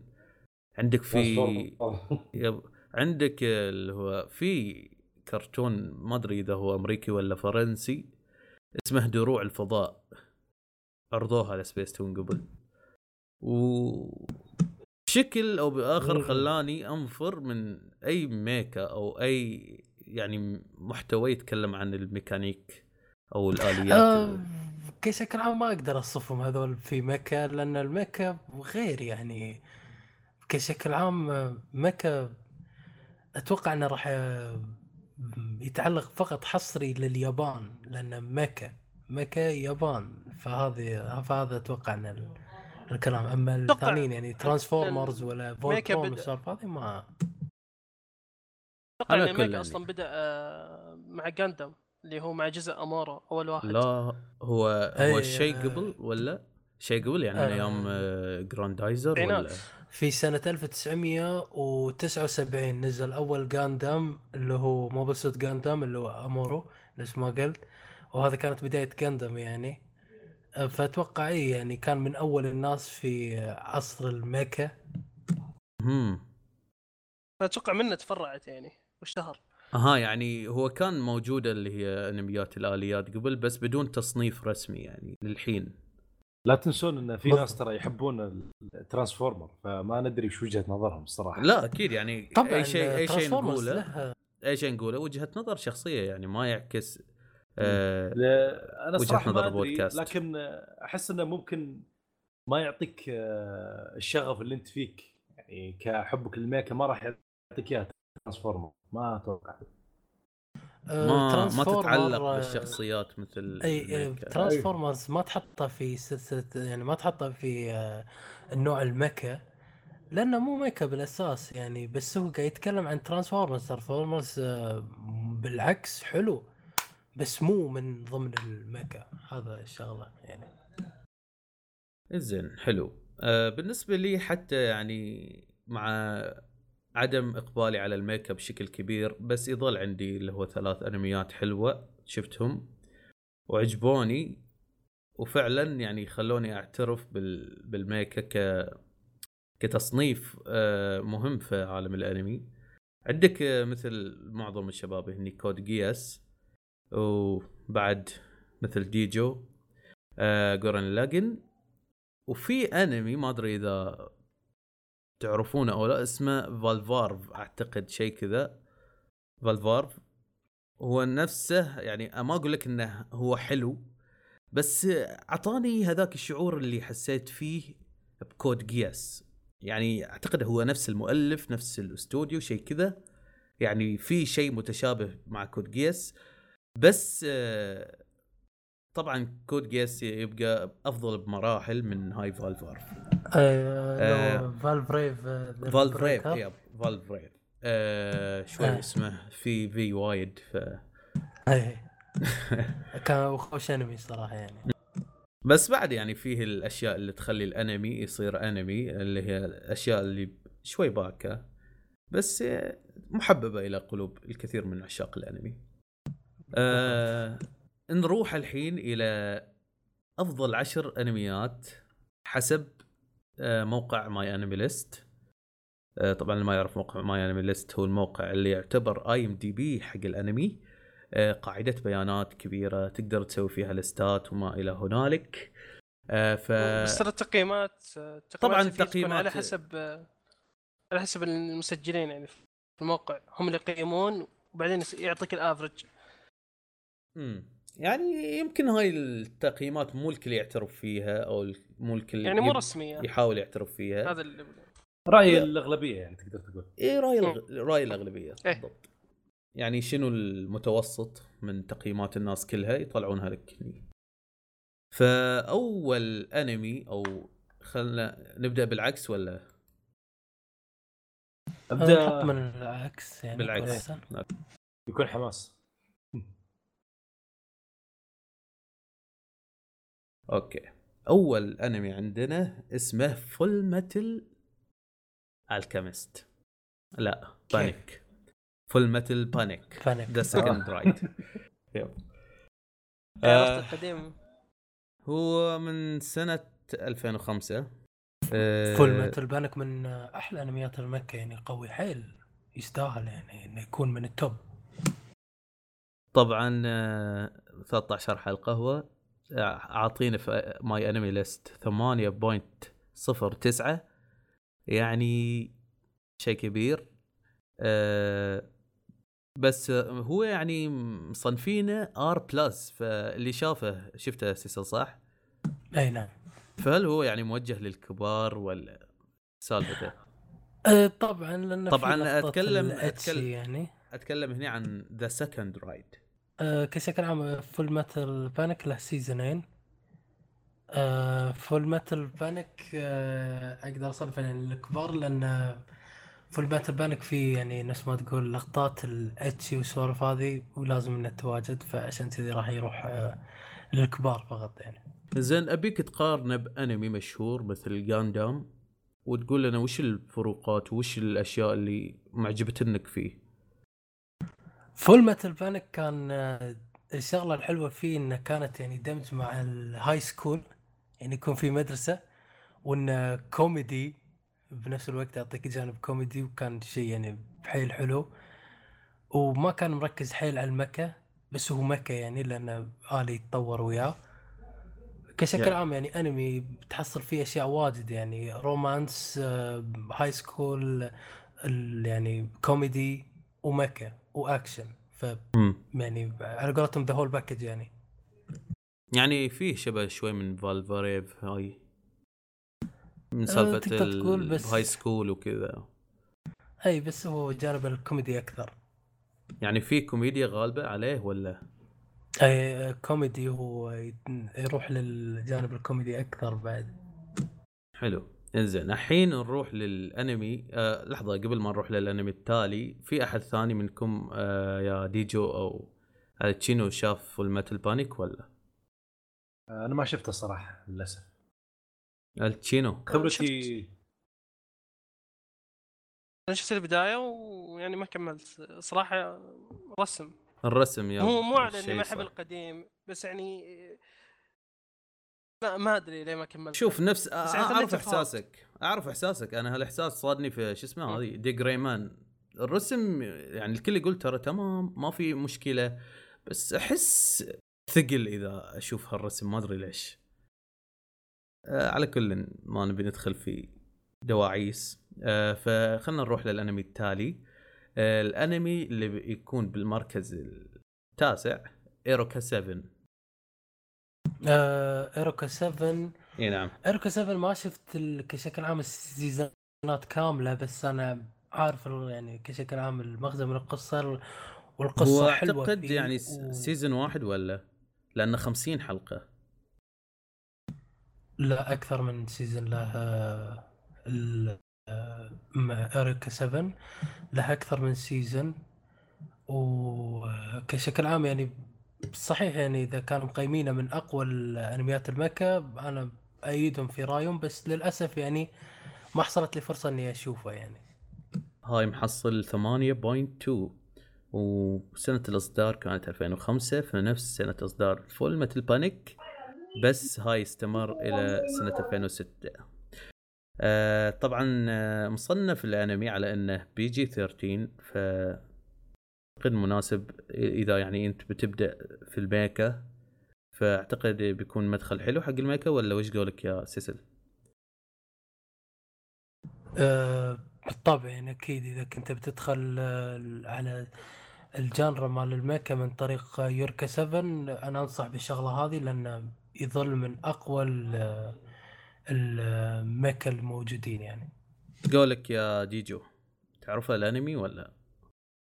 عندك في يب عندك اللي هو في كرتون ما أدري إذا هو أمريكي ولا فرنسي اسمه دروع الفضاء. عرضوها على سبيس تون قبل. و بشكل أو بآخر. خلاني أنفر من أي mecha أو أي يعني محتوى يتكلم عن الميكانيك أو الآليات. آه بشكل عام ما أقدر أصفهم هذول في mecha لأن ال mecha غير يعني. بشكل عام مكة أتوقع إنه راح آه، يتعلق فقط حصري لليابان لأن مكة مكة يابان. فهذه فهذا أتوقع إن ال- الكلام أما الثانيين يعني ترانسفورمرز ولا بدأ- والسوالف هذه ما أتوقع إن. أصلا بدأ آه، مع جاندم اللي هو مع جزء أمورا أول واحد لا هو هو الشيء آه. قبل ولا شيء قبل يعني آه. أيام آه، جراندايزر ولا التسعينات. في سنة 1979 نزل أول Gundam اللي هو Mobile Suit Gundam اللي هو أمورو نفس ما قلت وهذا كانت بداية Gundam يعني فأتوقع إيه يعني كان من أول الناس في عصر ال mecha. هم فأتوقع منه تفرعت يعني واشتهر. أها يعني هو كان موجودة اللي هي أنميات الآليات قبل بس بدون تصنيف رسمي يعني للحين. لا تنسون إن في. ناس ترى يحبون ال Transformer فما ندري وش وجهة نظرهم الصراحة. لا أكيد يعني طبعا أي شيء أي شيء نقوله. له أي شيء نقوله وجهة نظر شخصية يعني ما يعكس آه لا، أنا صراحة نظر ما أدري بودكاست. لكن أحس إنه ممكن ما يعطيك آه، الشغف اللي أنت فيك. يعني كحبك لل mecha ما راح يعطيك اياه Transformer ما أتوقع. أه، ما ما تتعلق بالشخصيات مثل أي ال mecha. Transformers ما تحطه في سلسلة يعني ما تحطه في آه، النوع ال mecha لأنه مو mecha بالأساس يعني بس هو قاعد يتكلم عن Transformers. Transformers آه، بالعكس حلو. بس مو من ضمن ال mecha هذا الشغلة يعني. زين حلو. آه بالنسبة لي حتى يعني مع عدم إقبالي على الميك اب بشكل كبير بس يظل عندي اللي هو ثلاث أنميات حلوة شفتهم وعجبوني وفعلا يعني خلوني أعترف بال بال mecha ك كتصنيف آه مهم في عالم الأنمي. عندك آه مثل معظم الشباب هني Code Geass. وبعد مثل ديجو آه Gurren Lagann. وفي انمي ما أدري إذا تعرفونه أو لا اسمه Valvrave. أعتقد شيء كذا. Valvrave. هو نفسه يعني ما أقول لك إنه هو حلو بس أعطاني هذاك الشعور اللي حسيت فيه ب Code Geass. يعني أعتقد هو نفس المؤلف نفس الأستوديو شيء كذا. يعني في شيء متشابه مع Code Geass. بس آه، طبعا Code Geass يبقى أفضل بمراحل من هاي Valvrave آه Valvrave Valvrave yep فالف ريف. آه شوي آه. اسمه في في وايد ف إيه. كان خوش انمي صراحة يعني. بس بعد يعني فيه الأشياء اللي تخلي الأنمي يصير أنمي اللي هي الأشياء اللي شوي باكة بس آه، محببة إلى قلوب الكثير من عشاق الأنمي. آه نروح الحين إلى أفضل عشر أنميات حسب آه موقع MyAnimeList. آه طبعا اللي ما يعرف موقع MyAnimeList هو الموقع اللي يعتبر IMDb حق الأنمي. آه قاعدة بيانات كبيرة تقدر تسوي فيها ليستات وما إلى هنالك. آه ف بس ترى التقييمات التقييمات طبعاً التقييمات- على حسب على حسب المسجلين يعني في الموقع هم اللي يقيمون وبعدين يعطيك ال average امم يعني يمكن هاي التقييمات مو الكل يعترف فيها أو مو الكل يعني مو رسمية. يحاول يعترف فيها. هذا اللي رأي لا. الأغلبية يعني تقدر تقول. إيه رأي الغ... رأي الأغلبية إيه. بالضبط. يعني شنو المتوسط من تقييمات الناس كلها يطلعونها لك هني. فأول أنمي أو خلنا نبدأ بالعكس ولا؟ أبدأ. من العكس يعني بالعكس. يكون حماس. okay. أول أنمي عندنا اسمه Fullmetal Alchemist لا Panic Full Metal Panic Panic The Second Raid yep آه، القديم. هو من سنة 2005 آه، Full Metal Panic من أحلى أنميات ال mecha يعني قوي حيل. يستاهل يعني إنه يكون من ال top. طبعا آه، 13 حلقة هو. عاطينا في MyAnimeList 8.09 يعني شيء كبير. آه، بس هو يعني مصنفينه R plus فاللي شافه شفته سيسل صح؟ أي نعم. فهل هو يعني موجه للكبار ولا سالفته؟ أه طبعا لأن طبعاً أتكلم أتكلم- يعني. أتكلم هنا عن The Second Raid أه كشكل عام Full Metal Panic له سيزونين أه Full Metal Panic أه أقدر اصنفه يعني للكبار لأن Full Metal Panic فيه يعني نفس ما تقول لقطات ال ecchi والسوالف هذه ولازم إنه تواجد فعشان كذي راح يروح أه للكبار فقط يعني. زين أبيك تقارنه بأنمي مشهور مثل جاندام وتقول لنا وش الفروقات وش الأشياء اللي معجبتنك فيه؟ فول ميتال بانيك كان آه، الشغلة الحلوة فيه إنه كانت يعني دمج مع ال high school يعني يكون في مدرسة وإنه كوميدي بنفس الوقت يعطيك جانب كوميدي وكان شيء يعني حيل حلو. وما كان مركز حيل على الميكا بس هو ميكا يعني لأنه آلي يتطور وياه. كشكل Yeah. عام يعني انمي بتحصل فيه أشياء واجد يعني romance high school يعني كوميدي ومكة واكشن ف يعني على قولتهم the whole package يعني. يعني فيه شبه شوي من فالفاريف هاي من أه، سالفة تقول بس- ال high school وكذا. أي بس هو جانب الكوميدي أكثر. يعني في كوميديا غالبة عليه ولا؟ أي كوميدي هو يروح للجانب الكوميدي أكثر بعد. حلو. انزين الحين نروح للانمي. آه لحظة قبل ما نروح للانمي التالي في أحد ثاني منكم آه يا ديجو أو آه، تشينو شاف فول ميتال بانيك ولا؟ أنا ما شفته الصراحه للأسف. التشينو خبرتي أنا شفت البداية ويعني ما كملت. صراحة رسم. الرسم يا هو مو على إني ما أحب. القديم بس يعني ما ما أدري ليه ما كملت. شوف نفس يعني أعرف. إحساسك أعرف إحساسك. أنا هالإحساس صادني في شو اسمه. هذه ديج ريمان. الرسم يعني الكل يقول ترى تمام ما في مشكلة. بس أحس ثقل إذا أشوف هالرسم ما أدري ليش. آه على كل ما نبي ندخل في دواعيس. آه فخلنا نروح للأنمي التالي. آه الأنمي اللي بيكون بالمركز التاسع إيروكا 7 آه إيروكا 7 إي نعم. إيروكا 7 ما شفت ال- كشكل عام السيزونات كاملة بس أنا عارف يعني كشكل عام المغزى من القصة ال- والقصة هو حلوة أعتقد يعني و- season واحد ولا؟ لأنه 50 حلقة. لا أكثر من season له ال مع يوريكا 7 له أكثر من season. وكشكل عام يعني صحيح يعني إذا كانوا مقيمينه من أقوى الأنميات الميكا أنا أيدهم في رأيهم بس للأسف يعني ما حصلت لي فرصة إني أشوفه يعني. هاي محصل 8.2 وسنة الإصدار كانت 2005 في نفس سنة إصدار فول ميتال بانيك بس هاي استمر إلى سنة 2006 آه طبعا آه، مصنف الأنمي على أنه PG 13 ف أعتقد مناسب إذا يعني أنت بتبدأ في الميكا فأعتقد بيكون مدخل حلو حق الميكا ولا وش قولك يا سيسل؟ أه بالطبع يعني أكيد إذا كنت بتدخل آه، على ال genre مال الميكا من طريق يوريكا 7 أنا أنصح بالشغلة هذه لأنه يظل من أقوى ال- الميكا الموجودين يعني قولك يا ديجو تعرفها الأنمي ولا؟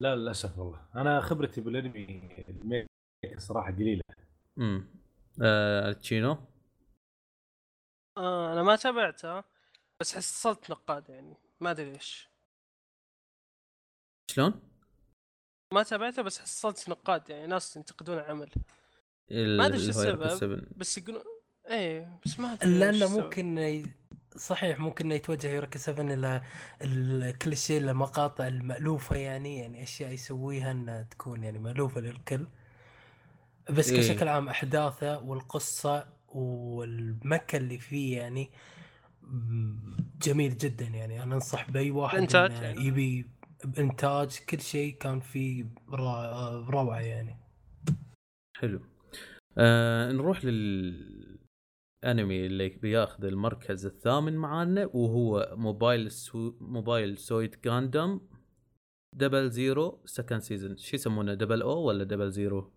لا للأسف والله. أنا خبرتي بالأنمي الميكا صراحة قليلة. امم آه تشينو؟ آه أنا ما تابعتها بس حصلت نقاد يعني. ما أدري ليش. شلون؟ ما تابعتها بس حصلت نقاد يعني. ناس ينتقدون ال- ما أدري شو السبب. بس يقولون إيه بس ما أدري ليش لأنه. ممكن صحيح ممكن إنه يتوجه يوركا 7 إلى ال- كل شيء المقاطع المألوفة يعني يعني أشياء يسويها انها تكون يعني مألوفة للكل بس إيه. كشكل عام أحداثه والقصة والميكا اللي فيه يعني جميل جدا يعني أنا أنصح بأي واحد الإنتاج إنه يعني. يبي بانتاج كل شيء كان فيه روعة يعني حلو آه نروح للانمي اللي بياخذ المركز الثامن معانا وهو موبايل سو... موبايل سوت جاندام double zero second season شو يسمونه double O ولا double zero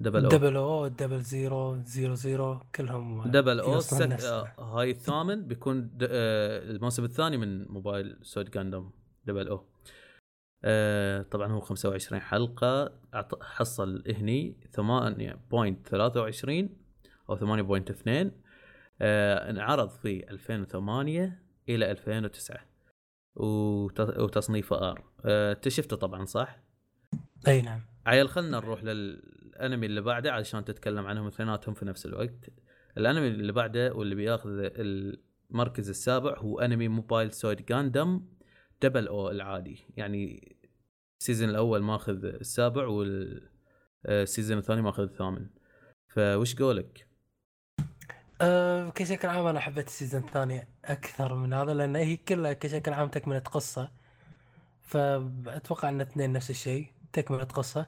double O double O double zero zero zero كلهم double O sec... هاي الثامن بيكون د... آه الموسم الثاني من موبايل سوت جاندام double O آه طبعا هو 25 حلقة أعط- حصل هني 8.23 أو 8.2 آه انعرض في 2008 إلى 2009 وت... وتصنيفه R. آه انت شفته طبعا صح؟ أي نعم. عيل خلنا نروح للانمي اللي بعده علشان تتكلم عنهم اثنيناتهم في نفس الوقت. الانمي اللي بعده واللي بياخذ المركز السابع هو انمي موبايل سوت جاندام double O العادي. يعني ال season الأول ماخذ السابع وال season الثاني ماخذ الثامن. فوش قولك؟ أه كشكل عام أنا حبيت ال season الثاني أكثر من هذا لأن هي كلها كشكل عام تكملة قصة. فأتوقع إن اثنين نفس الشيء تكملة قصة.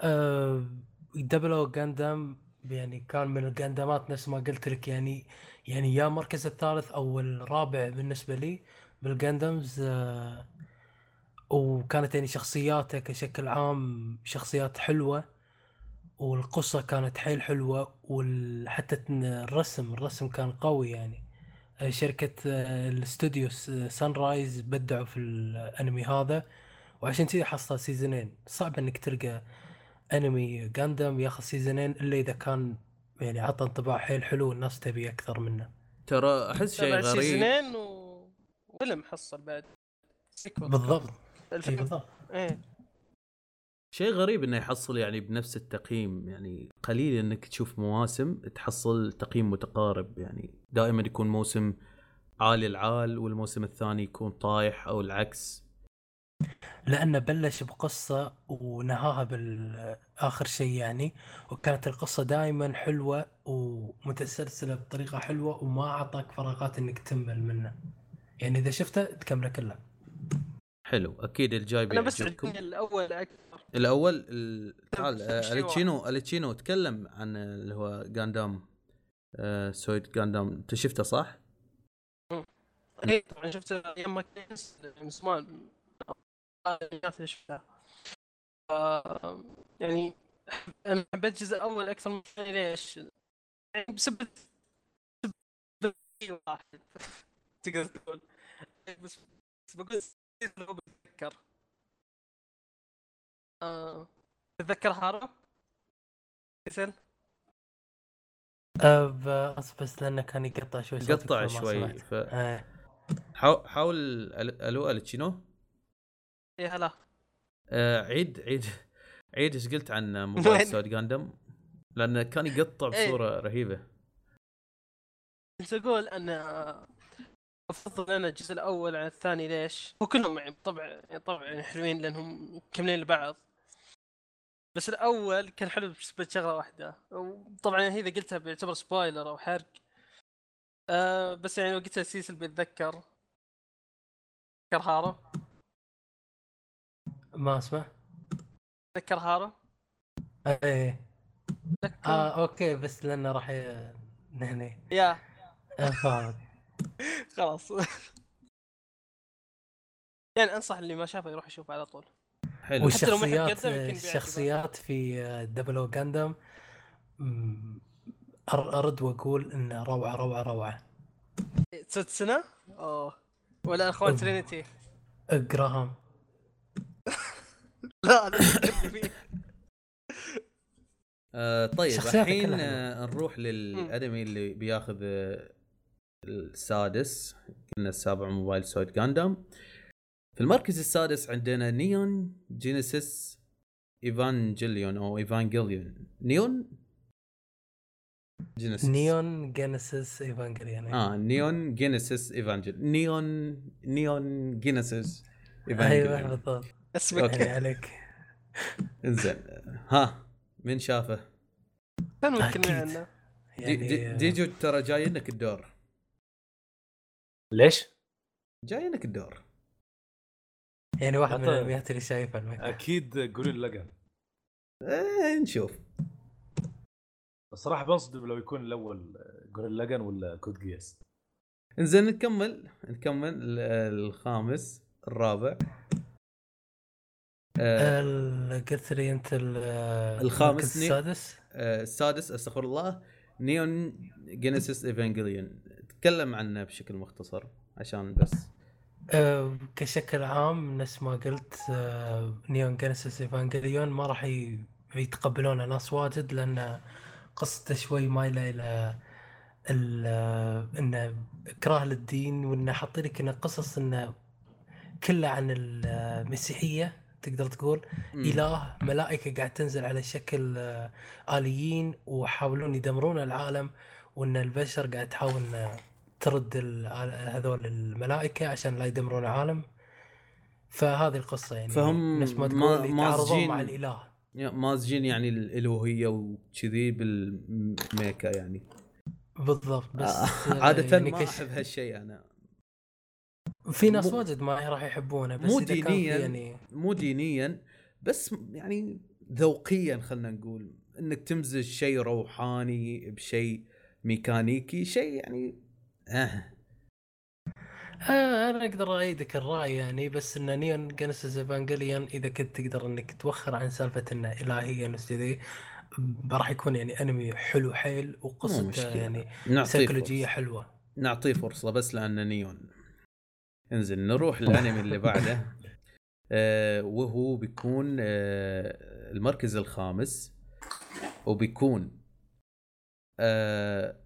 أه double O جاندام يعني كان من الجاندامات نفس ما قلت لك يعني يعني يا المركز الثالث أو الرابع بالنسبة لي بال Gundams أه وكانت يعني شخصياته كشكل عام شخصيات حلوة. والقصة كانت حيل حلوة وحتى الرسم الرسم كان قوي يعني. آه، شركة آه، الاستوديو سان رايز بدعوا في الأنمي هذا وعشان كذا حصل سيزونين صعب إنك تلقى أنمي جاندام ياخذ سيزونين إلا إذا كان يعني عطى انطباع حيل حلو والناس تبي أكثر منه. ترى أحس شيء غريب. سيزونين وفيلم حصل بعد. بالضبط. الفيلم. بالضبط. إيه. شيء غريب إنه يحصل يعني بنفس التقييم يعني قليل إنك تشوف مواسم تحصل تقييم متقارب يعني دائما يكون موسم عالي العال والموسم الثاني يكون طايح أو العكس. لأنه بلش بقصة ونهاها بالاخر شيء يعني وكانت القصة دائما حلوة ومتسلسلة بطريقة حلوة وما أعطاك فراغات إنك تمل منه يعني إذا شفته تكمله كله حلو أكيد الجاي أنا بس بيعجبكم. الأول أكثر الأول ال... تعال آه، أليتشينو أليتشينو تكلم عن اللي هو جاندام آه سويد جاندام أنت شفته صح؟ إيه طبعا شفت أيام ما كان من زمان. شفتها آه، يعني أنا حبيت الجزء الأول أكثر من الثاني ليش؟ يعني بسبب بسبب واحد تقدر تقول. بس بقول بتذكر. آه، تتذكر هارو؟ كسل؟ أه، بس لأنه كان يقطع شوي صوتك قطع فما شوي. ف... إيه. حاول حاول أل- ألو ألتشينو اي هلا آه عيد عيد عيل إيش قلت عن موبايل؟ سوت جاندام لأنه كان يقطع إيه. بصورة رهيبة كنت أقول أن أفضل أنا الجزء الأول عن الثاني ليش؟ هو كلهم يعني طبعا طبعا يعني حلوين لأنهم مكملين لبعض بس الأول كان حلو بسبب شغلة واحدة. وطبعا هي إذا قلتها بيعتبر spoiler أو حرق. آه بس يعني وقتها سيسل بيتذكر. تذكر هارو ما أسمع. تذكر هارو إيه تذكر. آه أوكي بس لأنه راح ي... هني يا. آه، خلاص. يعني أنصح اللي ما شافه يروح يشوف على طول. حلو. والشخصيات. الشخصيات في double O جاندام أرد وأقول انه روعة روعة روعة. ست سنه؟ أوه. ولا إخوان. ترينيتي؟ جراهام لا آه طيب الحين آه نروح للأنمي اللي بياخذ آه السادس قلنا السابع Mobile Suit Gundam في المركز السادس عندنا Neon Genesis Evangelion أو Evangelion. Neon جينيسيس. نيون جينيسيس ايفانجليون آه نيون جينيسيس ايفانجيل نيون نيون جينيسيس أيوه إيفانجيليون. اسمك بالضبط okay. يعني عليك. إنزين. ها من شافه؟ كان ممكن أكيد. عنه دي يعني دي ديجو ترى جاي لك الدور. ليش؟ جاي لك الدور. يعني واحد من الانميات اللي شايفها ال mecha. أكيد Gurren Lagann آه نشوف. الصراحه بنصدم لو يكون الأول Gurren Lagann ولا Code Geass إنزين نكمل. نكمل ال- الخامس الرابع. آه ال- قلت لي أنت ال- الخامس ني- السادس. آه السادس أستغفر الله. Neon Genesis Evangelion تكلم عنه بشكل مختصر عشان بس أه، كشكل عام نفس ما قلت أه، Neon Genesis Evangelion ما راح يتقبلونه ناس واجد لأن قصته شوي مايله إلى ال- آه، إنه اكراه للدين وإنه حاطين لك إنه قصص إنه كلها عن المسيحيه تقدر تقول مم. إله ملائكة قاعد تنزل على شكل آه، آليين ويحاولون يدمرون العالم وإن البشر قاعد تحاول ترد ال- هذول الملائكة عشان لا يدمرون العالم. فهذه القصة يعني فهم نفس ما تقول مازجين- مع الإله. مازجين يعني الالوهيه وكذي بالميكا يعني. بالضبط بس آه، عادة يعني ما أحب هالشيء أنا. في ناس مو- واجد ما راح يحبونه بس مو دينياً. يعني مو دينيا بس يعني ذوقيا خلينا نقول إنك تمزج شيء روحاني بشيء ميكانيكي شيء يعني آه آه أنا أقدر إيدك الرأي يعني بس إن Neon Genesis Evangelion إذا كنت تقدر إنك توخر عن سالفة إنه الهيه نفس كذي راح يكون يعني انمي حلو حيل وقصته. يعني سيكولوجيه فرصة. حلوة نعطيه فرصة بس لأنه نيون انزين نروح للأنمي اللي بعده آه وهو بيكون آه المركز الخامس وبيكون آه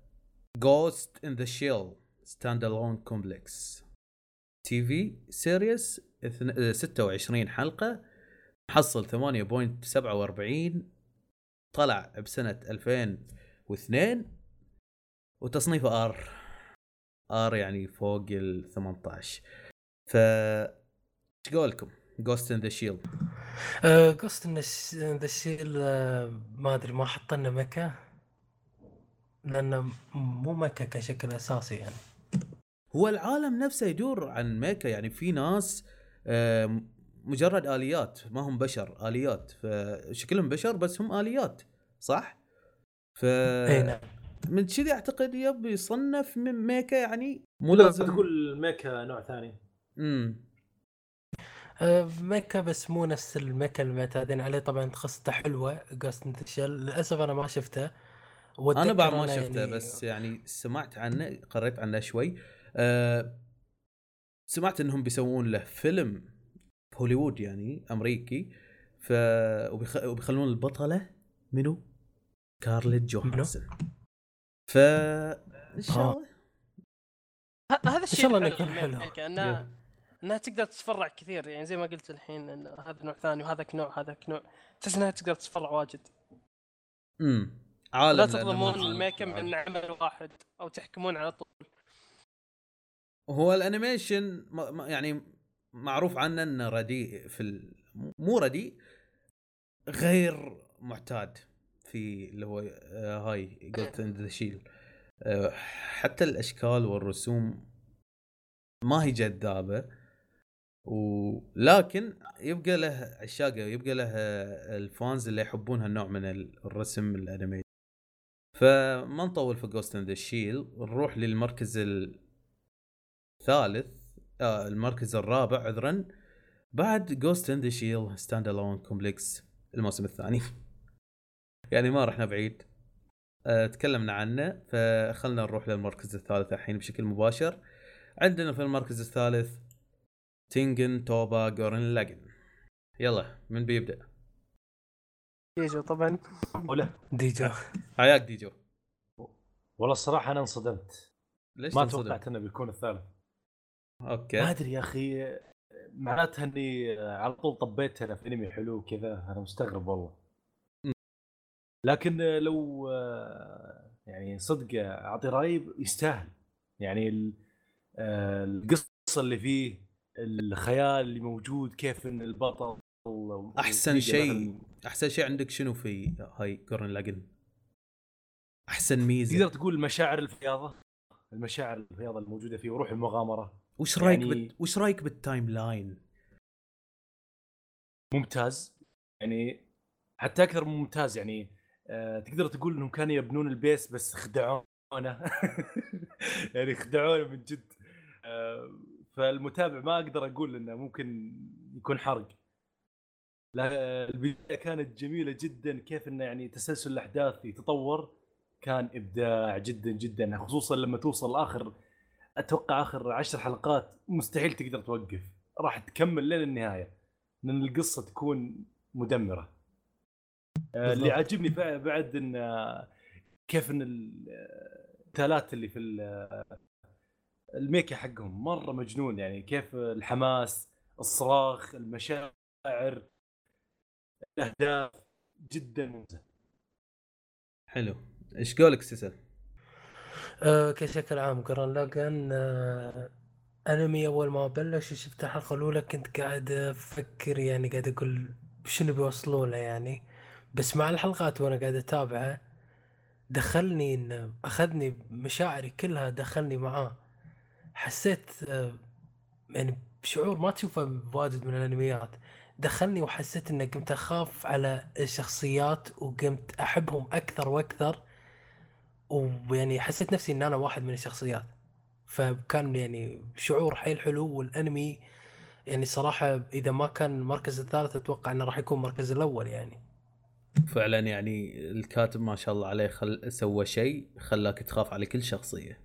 Ghost in the Shell Standalone Complex TV series 26 حلقة حصل 8.47 طلع بسنة 2002 وتصنيفه R R يعني فوق ال 18 ف إيش قولكم؟ Ghost in the Shell Ghost in the ال- ما أدري ما حط لنا mecha. لأنه م- مو mecha كشكل أساسي يعني. هو العالم نفسه يدور عن mecha يعني في ناس مجرد آليات ما هم بشر آليات. فشكلهم بشر بس هم آليات صح؟ ف إي نعم. من كذي أعتقد yep يصنف من mecha يعني مو لازم. تقول mecha نوع ثاني. امم آه، mecha بس مو نفس ال mecha المعتادين عليه. طبعا قصته حلوة Ghost in Shell للأسف أنا ما شفته. أنا بعد ما شفته يعني- بس يعني سمعت عنه قريت عنه شوي. أه سمعت إنهم بيسوون له فيلم في هوليوود يعني أمريكي. ف وبيخ... وبيخلون البطلة منو؟ سكارلت جوهانسون ف إن شاء آه. الله. هذا الشيء شاء الله حلو. انها انها تقدر تتفرع كثير. يعني زي ما قلت الحين إن هذا نوع ثاني وهذاك نوع هذاك نوع. تحس إنها تقدر تتفرع واجد. امم عالم لا تظلمون موجود. الميك اب من عمل واحد أو تحكمون على طول. هو الأنيميشن يعني معروف عنه إنه رديء في ال... مو رديء غير معتاد في اللي هو آه، هاي جولد اند ذا شيل حتى الأشكال والرسوم ما هي جذابة. ولكن يبقى له عشاقة يبقى له ال fans اللي يحبون هالنوع من الرسم الانمي فما نطول في Ghost in Shell نروح للمركز الثالث آه المركز الرابع عذرا. بعد Ghost in Shell Stand Alone Complex الموسم الثاني. يعني ما رحنا بعيد. آه تكلمنا عنه فخلنا نروح للمركز الثالث الحين بشكل مباشر. عندنا في المركز الثالث Tengen Toppa Gurren Lagann يلا من بيبدأ؟ يجوا طبعا. ولا؟ ديجا حياك ديجو. والله الصراحة أنا انصدمت. ليش ما تنصدم؟ توقعت إنه بيكون الثالث. ما okay أدري يا أخي معناتها إني على طول طبيت أنا في أنمي حلو كذا أنا مستغرب والله. لكن لو يعني صدق أعطي رأيي يستاهل. يعني ال- القصة اللي فيه الخيال اللي موجود كيف إن البطل أحسن شيء. أحسن شيء عندك شنو في هاي Gurren Lagann؟ أحسن ميزة. تقدر تقول المشاعر الفياضة؟ المشاعر الفياضة الموجودة فيه وروح المغامرة. وش رأيك يعني- بت... وش رأيك بال timeline؟ ممتاز. يعني حتى أكثر من ممتاز يعني آه تقدر تقول إنهم كانوا يبنون البيس بس خدعونا. يعني خدعونا من جد. آه فالمتابع ما أقدر أقول إنه ممكن يكون حرق. البداية كانت جميلة جدا كيف إنه يعني تسلسل الأحداث يتطور كان إبداع جدا جدا. خصوصا لما توصل آخر أتوقع آخر عشر حلقات مستحيل تقدر توقف. راح تكمل لين النهاية لأن القصة تكون مدمرة. آه، اللي بالضبط. عاجبني بع- بعد إن آه، كيف إن ال- التالات اللي في ال- الميكا حقهم مرة مجنون. يعني كيف الحماس الصراخ المشاعر الأهداف جدا ممتاز حلو. إيش قولك سيسل؟ آه كشكل عام قرن لاجن آه أنمي أول ما بلش وشفت الحلقة الأولى كنت قاعد أفكر يعني قاعد أقول شنو بيوصلوا له يعني. بس مع الحلقات وأنا قاعد اتابعه دخلني إن أخذني مشاعري كلها دخلني معاه. حسيت آه يعني بشعور ما تشوفه بواجد من الأنميات. دخلني وحسيت اني قمت أخاف على الشخصيات وقمت أحبهم أكثر وأكثر ويعني حسيت نفسي إن أنا واحد من الشخصيات. فكان يعني شعور حيل حلو والأنمي يعني صراحة إذا ما كان المركز الثالث أتوقع إنه راح يكون المركز الأول يعني. فعلا يعني الكاتب ما شاء الله عليه خل... سوى شيء خلاك تخاف على كل شخصية.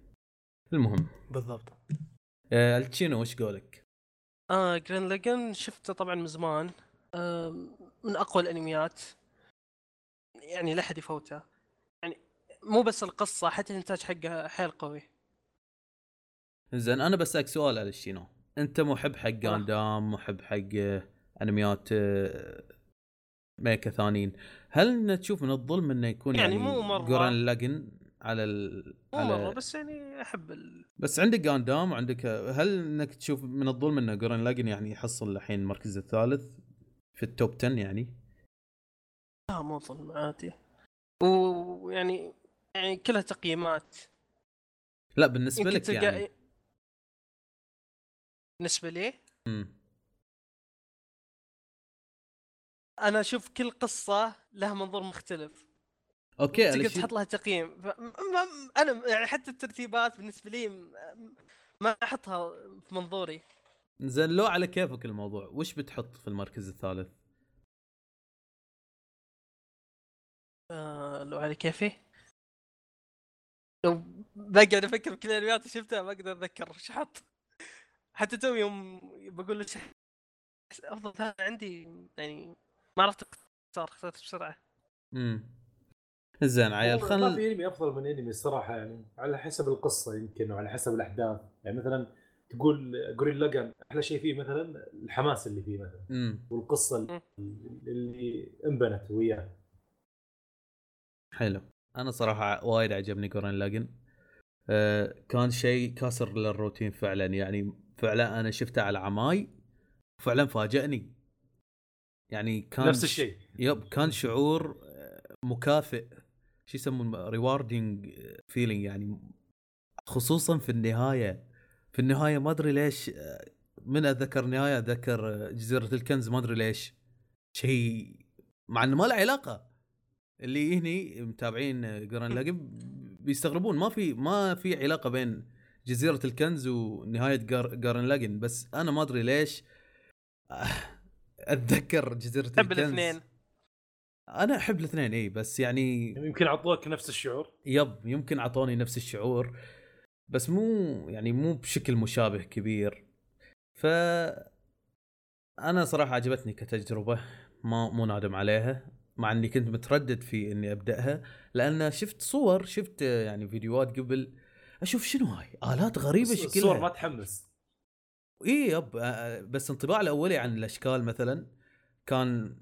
المهم. بالضبط. آه التشينو وش قولك؟ آه جرين لاجن شفته طبعا من زمان. آه من أقوى الأنميات. يعني لا أحد يفوته. يعني مو بس القصة حتى الإنتاج حقه حيل قوي. زين أنا بسألك سؤال على الشينو. أنت محب حق Gundam محب حق آه، أنميات آه، mecha ثانيين. هل تشوف من الظلم إنه يكون يعني, يعني مو مرة. Gurren Lagann على ال... على مره بس يعني أحب ال... بس عندك Gundam وعندك هل إنك تشوف من الظلم ان Gurren Lagann يعني يحصل الحين المركز الثالث في ال top 10 يعني؟ لا مو ظلم عادي. ويعني يعني كلها تقييمات. لا بالنسبة لك تلقى يعني. بالنسبة لي؟ مم. أنا أشوف كل قصة لها منظور مختلف. okay تقدر تحط لها تقييم. ف... م- م- أنا يعني حتى الترتيبات بالنسبة لي ما أحطها في منظوري. زين لو على كيفك الموضوع وش بتحط في المركز الثالث؟ آه لو على كيفي؟ لو بقعد أفكر بكل الانميات شفتها ما أقدر أتذكر إيش أحط. حتى تو يوم بقول له أفضل ثاني عندي يعني ما عرفت صار اخترت بسرعة. امم زين عيال ما خل في انمي أفضل من انمي الصراحة يعني على حسب القصة يمكن وعلى حسب الأحداث. يعني مثلا تقول Gurren Lagann أحلى شيء فيه مثلا الحماس اللي فيه مثلا امم والقصة مم. اللي انبنت وياه. حلو. أنا صراحة وايد عجبني Gurren Lagann آه كان شيء كاسر للروتين فعلا. يعني فعلا أنا شفته على عماي فعلا فاجأني يعني كان نفس الشيء. yep كان شعور مكافئ. شو يسمون rewarding feeling يعني خصوصا في النهاية. في النهاية ما أدري ليش من أتذكر نهاية أتذكر جزيرة الكنز ما أدري ليش شيء مع إنه ما له علاقة. اللي هني متابعين Gurren Lagann بيستغربون ما في ما في علاقة بين جزيرة الكنز ونهاية جار- Gurren Lagann. بس أنا ما أدري ليش أتذكر جزيرة الكنز. الاثنين. أنا أحب الاثنين إي بس يعني يمكن أعطوك نفس الشعور؟ يب يمكن أعطوني نفس الشعور بس مو يعني مو بشكل مشابه كبير. ف أنا صراحة عجبتني كتجربة ما مو نادم عليها مع إني كنت متردد في إني أبدأها لأن شفت صور شفت يعني فيديوهات قبل أشوف شنو هاي؟ آلات غريبة الصور شكلها. ما تحمس. إي يب بس انطباع الأولي عن الأشكال مثلا كان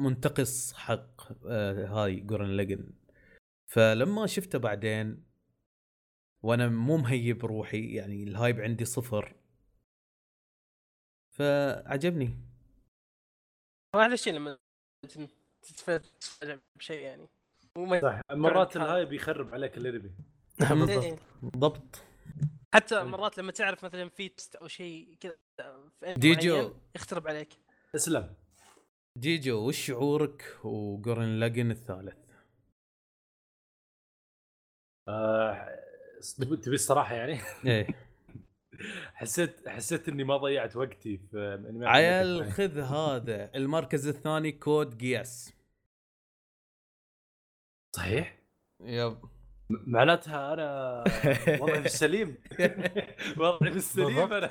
منتقص حق آه، هاي Gurren Lagann. فلما شفته بعدين وأنا مو مهيب روحي يعني ال hype عندي صفر. فعجبني. هو أحلى شيء لما تت- تتفاجئ بشيء يعني صح مرات كان- ال hype يخرب عليك الانمي بالضبط. إيه. بالضبط. حتى مرات لما تعرف مثلا في twist أو شيء كذا ديجو. يخترب عليك. اسلم جيجو وش شعورك و Gurren Lagann الثالث؟ آه تبي الصراحة يعني؟ إيه. حسيت حسيت إني ما ضيعت وقتي في عيال. خذ هذا. المركز الثاني Code Geass. صحيح؟ يب. معناتها أنا وضعي في السليم. وضعي في السليم أنا.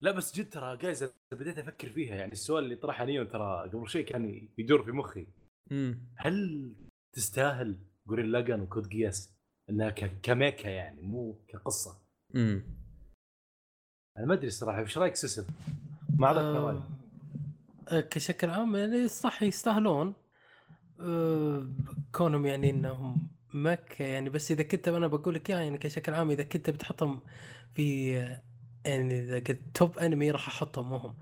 لا بس جد ترى جايز بديت أفكر فيها. يعني السؤال اللي طرحه نيون ترى قبل شوي كان يدور في مخي. امم هل تستاهل جورين لاجان وكود جياس إنها كميكا يعني مو كقصة. امم أنا ما أدري الصراحة. إيش رأيك سيسل؟ ما اعرف رايك آه، كشكل عام يعني صح يستاهلون. آه، كونهم يعني إنهم مكة يعني. بس إذا كنت أنا بقول لك يعني كشكل عام إذا كنت بتحطهم في آه، يعني إذا قلت توب انمي راح أحطهم هم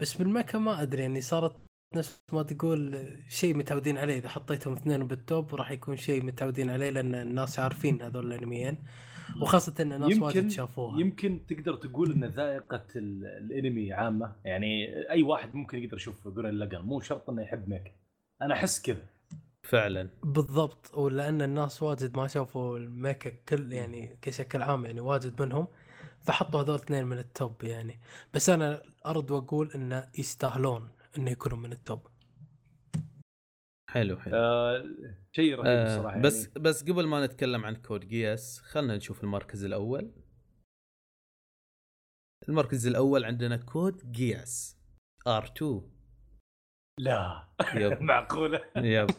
بس بالمكة ما أدري يعني صارت نفس ما تقول شيء متعودين عليه. إذا حطيتهم اثنين بالتوب راح يكون شيء متعودين عليه لأن الناس عارفين هذول الانميين وخاصة إن الناس واجد شافوها. يمكن تقدر تقول إن ذائقة ال- الأنمي عامة. يعني أي واحد ممكن يقدر يشوف Gurren Lagann مو شرط إنه يحب mecha. أنا أحس كذا. فعلا. بالضبط. ولأن الناس واجد ما شافوا ال mecha كل يعني كشكل عام يعني واجد منهم. فحطوا هذول اثنين من ال top يعني. بس أنا أرد وأقول انه يستاهلون إنه يكونوا من ال top. حلو حلو. آه شيء رهيب آه الصراحه بس يعني. بس قبل ما نتكلم عن Code Geass خلينا نشوف المركز الأول. المركز الأول عندنا Code Geass. R2 لا. yep. معقولة؟ yep.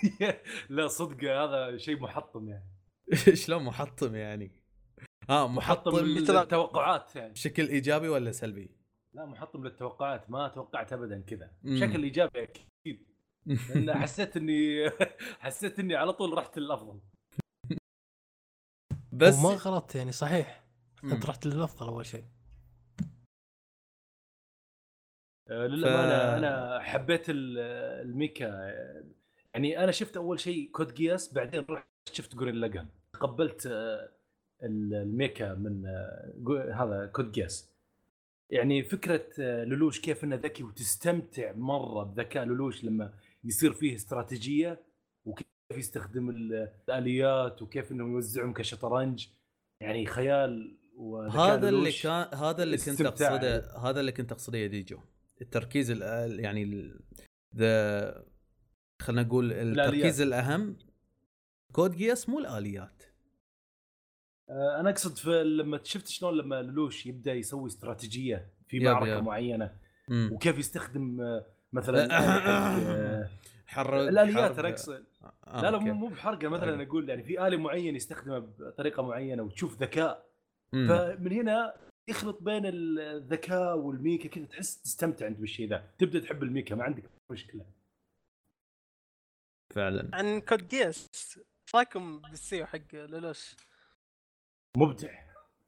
لا صدق هذا شيء محطم يعني. شلون محطم يعني؟ آه محطم محطم للتوقعات يعني. بشكل إيجابي ولا سلبي؟ لا محطم للتوقعات ما توقعت ابدا كذا. بشكل إيجابي أكيد. لأن حسيت إني حسيت إني على طول رحت للأفضل. بس وما غلطت يعني صحيح. مم. انت رحت للأفضل أول شيء. آه، للأمانة أنا حبيت ال- ال mecha. يعني أنا شفت أول شيء Code Geass بعدين رحت شفت Gurren Lagann تقبلت آه، ال mecha من هذا Code Geass يعني فكرة آه، لولوش كيف إنه ذكي وتستمتع مرة بذكاء لولوش لما يصير فيه استراتيجية وكيف يستخدم ال- الآليات وكيف إنهم يوزعهم كشطرنج. يعني خيال هذا اللي. كان هذا اللي كنت أقصده هذا اللي كنت أقصده يا ديجو. التركيز ال- يعني ذا خلينا نقول التركيز الأهم Code Geass مو الآليات. أنا أقصد في لما شفت شلون لما لولوش يبدأ يسوي استراتيجية في معركة yep. معينة مم. وكيف يستخدم آه، مثلا آه، حركة الآليات. أنا أقصد آه، لا لا. مو مو بحركة مثلا okay. أقول يعني في آلة معين يستخدمه بطريقة معينة وتشوف ذكاء مم. فمن هنا يخلط بين الذكاء وال mecha كذا تحس تستمتع انت بالشيء ذا تبدأ تحب ال mecha ما عندك مشكلة فعلا عن Code Geass إيش رأيكم بالسيو حق لولوش؟ مبدع.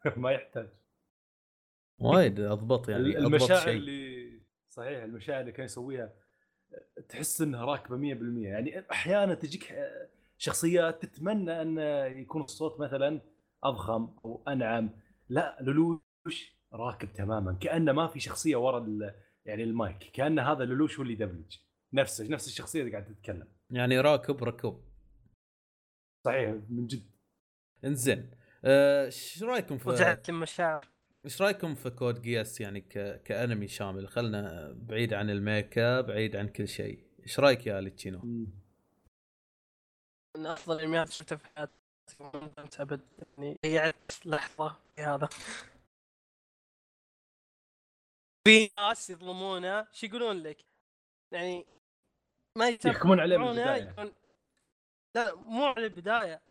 ما يحتاج. وايد أضبط يعني المشاعر شيء. اللي صحيح المشاعر اللي كان يسويها تحس إنها راكبة 100% يعني أحيانا تجيك شخصيات تتمنى أن يكون الصوت مثلا أضخم أو أنعم. لا لولوش راكب تماما. كأنه ما في شخصية ورا يعني المايك. كأن هذا لولوش هو اللي يدبلج نفسه نفس الشخصية اللي قاعدة تتكلم. يعني راكب ركوب صحيح من جد. إنزين. إيش رأيكم في رجعت المشاعر إيش رأيكم في كود جياس يعني ك... كأنمي شامل؟ خلنا بعيد عن الميكا بعيد عن كل شيء. إيش رأيك يا اليتشينو من أفضل الانميات شفتها في حياتي. ما ندمت أبد. يعني ضيعت لحظة في هذا. في ناس يظلمونه. شو يقولون لك؟ يعني ما يحكمون عليه من. يقولون- لا مو على البداية.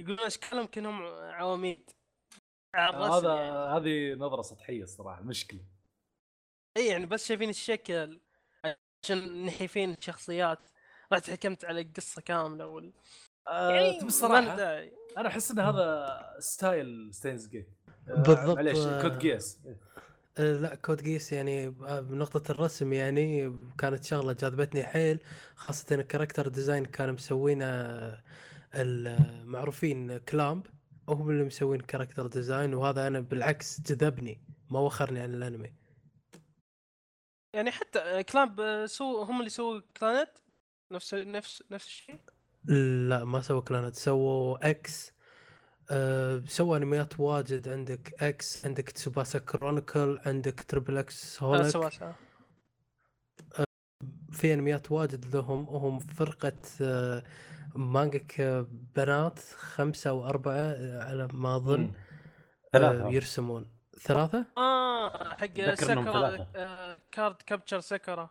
يقولون أشكالهم كأنهم عواميد. على الرسم هذا يعني. هذه نظرة سطحية الصراحة مشكلة. إي يعني بس شايفين الشكل عشان نحيفين الشخصيات. رحت حكمت على القصة كاملة وال... آه يعني الصراحة؟ داعي. أنا أحس إن هذا style Steins Gate بالضبط، معليش آه. Code Geass آه، لا Code Geass يعني آه، بنقطة الرسم يعني كانت شغلة جذبتني حيل خاصة ال character design كانوا مسوينه آه، المعروفين CLAMP هم اللي مسوين character design وهذا أنا بالعكس جذبني ما وخرني عن الأنمي. يعني حتى CLAMP سو هم اللي سووا Clannad؟ نفس نفس نفس الشيء؟ لا ما سووا Clannad سووا X أه سووا أنميات واجد عندك X عندك Tsubasa Chronicle عندك Triple X آه، Holic سوا في أنميات واجد لهم وهم فرقة آه، مانجك بنات خمسة أو أربعة آه، على ما أظن آه، ثلاثة. يرسمون ثلاثة؟ آه حق سكرة. آه، كارد كابتشر سكرة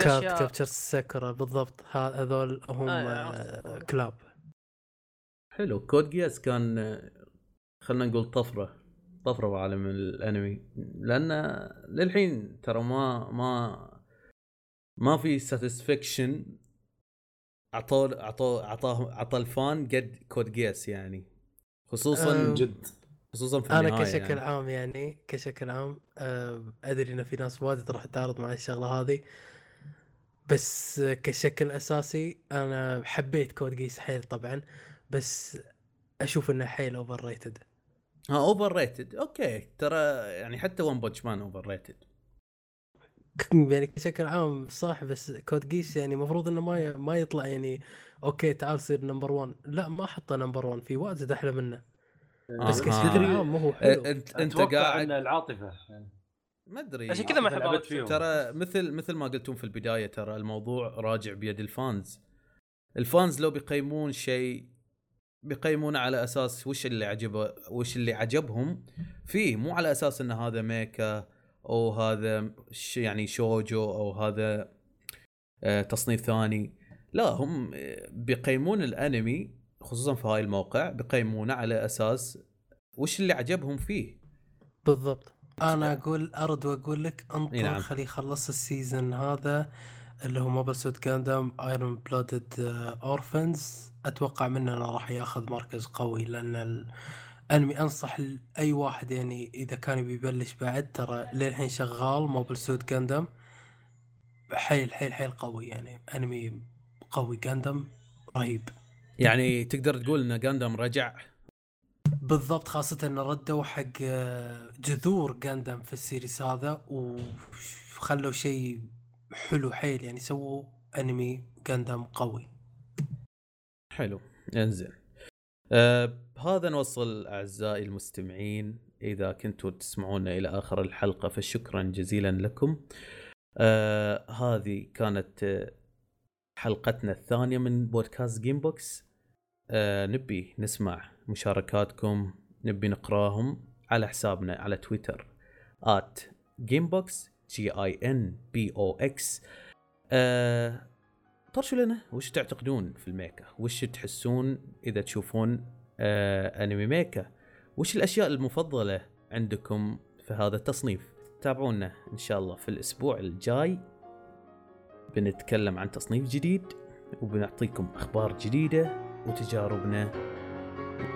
كارد. كابتشر ساكورا بالضبط هذول هم آه، آه،. كلاب حلو كود جياس كان خلنا نقول طفرة طفرة بعالم الأنمي لأن للحين ترى ما ما ما في satisfaction اعطوا أعطاه أعطى ال fans حق Code Geass يعني. خصوصا أم، جد. خصوصا في أنا كشكل يعني. عام يعني كشكل عام أدري إن في ناس واجد راح تعارض مع الشغلة هذه. بس كشكل أساسي أنا حبيت Code Geass حيل طبعا بس أشوف إنه حيل overrated ها overrated okay ترى يعني حتى One Punch Man overrated يعني بشكل عام صح بس Code Geass يعني المفروض إنه ما ي- ما يطلع يعني okay تعال صير number 1 لا ما حطه number 1 في واجد أحلى منه بس آه. كشكل آه. عام ما هو حلو انت أنت قاعد ان العاطفة يعني ما أدري عشان كذا ما أحب فيهم. ترى مثل مثل ما قلتم في البداية ترى الموضوع راجع بيد ال fans ال fans لو بيقيمون شيء بيقيمونه على أساس وش اللي عجبه وش اللي عجبهم فيه مو على أساس إن هذا mecha أو هذا ش يعني shoujo أو هذا آه، تصنيف ثاني. لا هم بيقيمون الأنمي خصوصا في هاي الموقع بيقيمونه على أساس وش اللي عجبهم فيه. بالضبط. أنا أقول أرد وأقول لك انطر نعم. خليه يخلص ال season هذا اللي هو Mobile Suit Gundam Iron-Blooded Orphans أتوقع منه انه راح ياخذ مركز قوي لأن الانمي أنصح لاي واحد يعني إذا كان يبي يبلش بعد ترى للحين شغال Mobile Suit Gundam حيل حيل حيل قوي يعني أنمي قوي Gundam رهيب. يعني تقدر تقول إن Gundam رجع؟ بالضبط خاصة انه ردوا حق آه، جذور Gundam في ال series هذا وخلوا شيء حلو حيل يعني سووا أنمي Gundam قوي. حلو انزين. آه بهذا نوصل أعزائي المستمعين إذا كنتوا تسمعونا إلى آخر الحلقة فشكرا جزيلا لكم. آه هذه كانت آه، حلقتنا الثانية من بودكاست Gamebox آه نبي نسمع مشاركاتكم نبي نقراهم على حسابنا على تويتر gamebox G A M B O X طرشوا لنا؟ وش تعتقدون في ال mecha؟ وش تحسون إذا تشوفون آه أنمي mecha؟ وش الأشياء المفضلة عندكم في هذا التصنيف؟ تابعونا إن شاء الله في الأسبوع الجاي. بنتكلم عن تصنيف جديد وبنعطيكم أخبار جديدة وتجاربنا.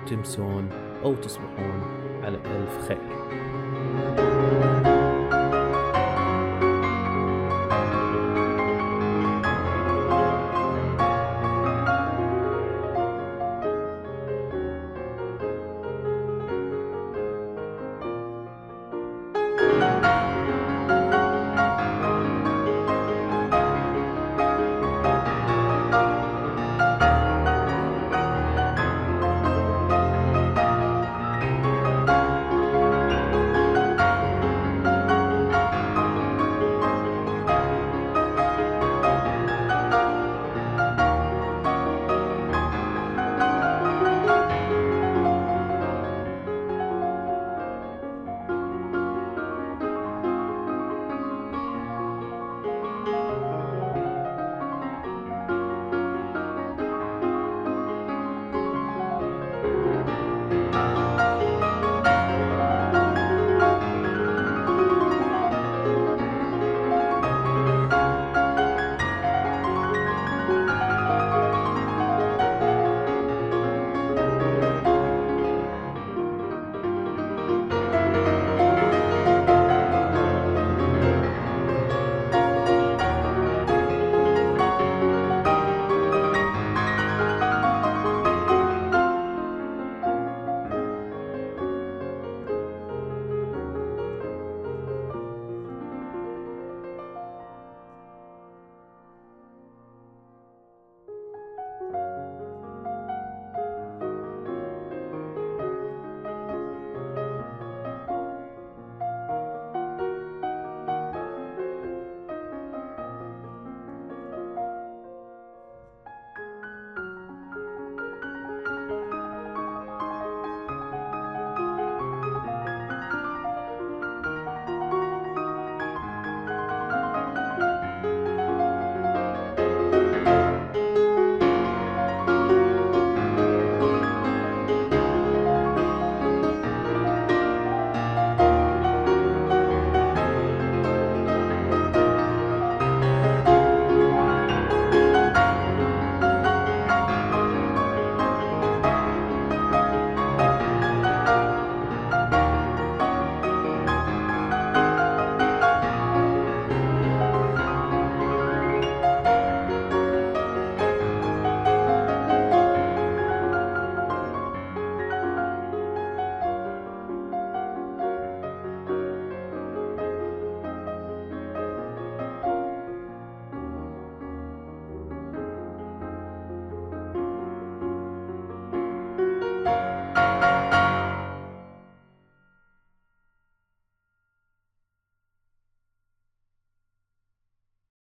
تمسون أو تصبحون على ألف خير.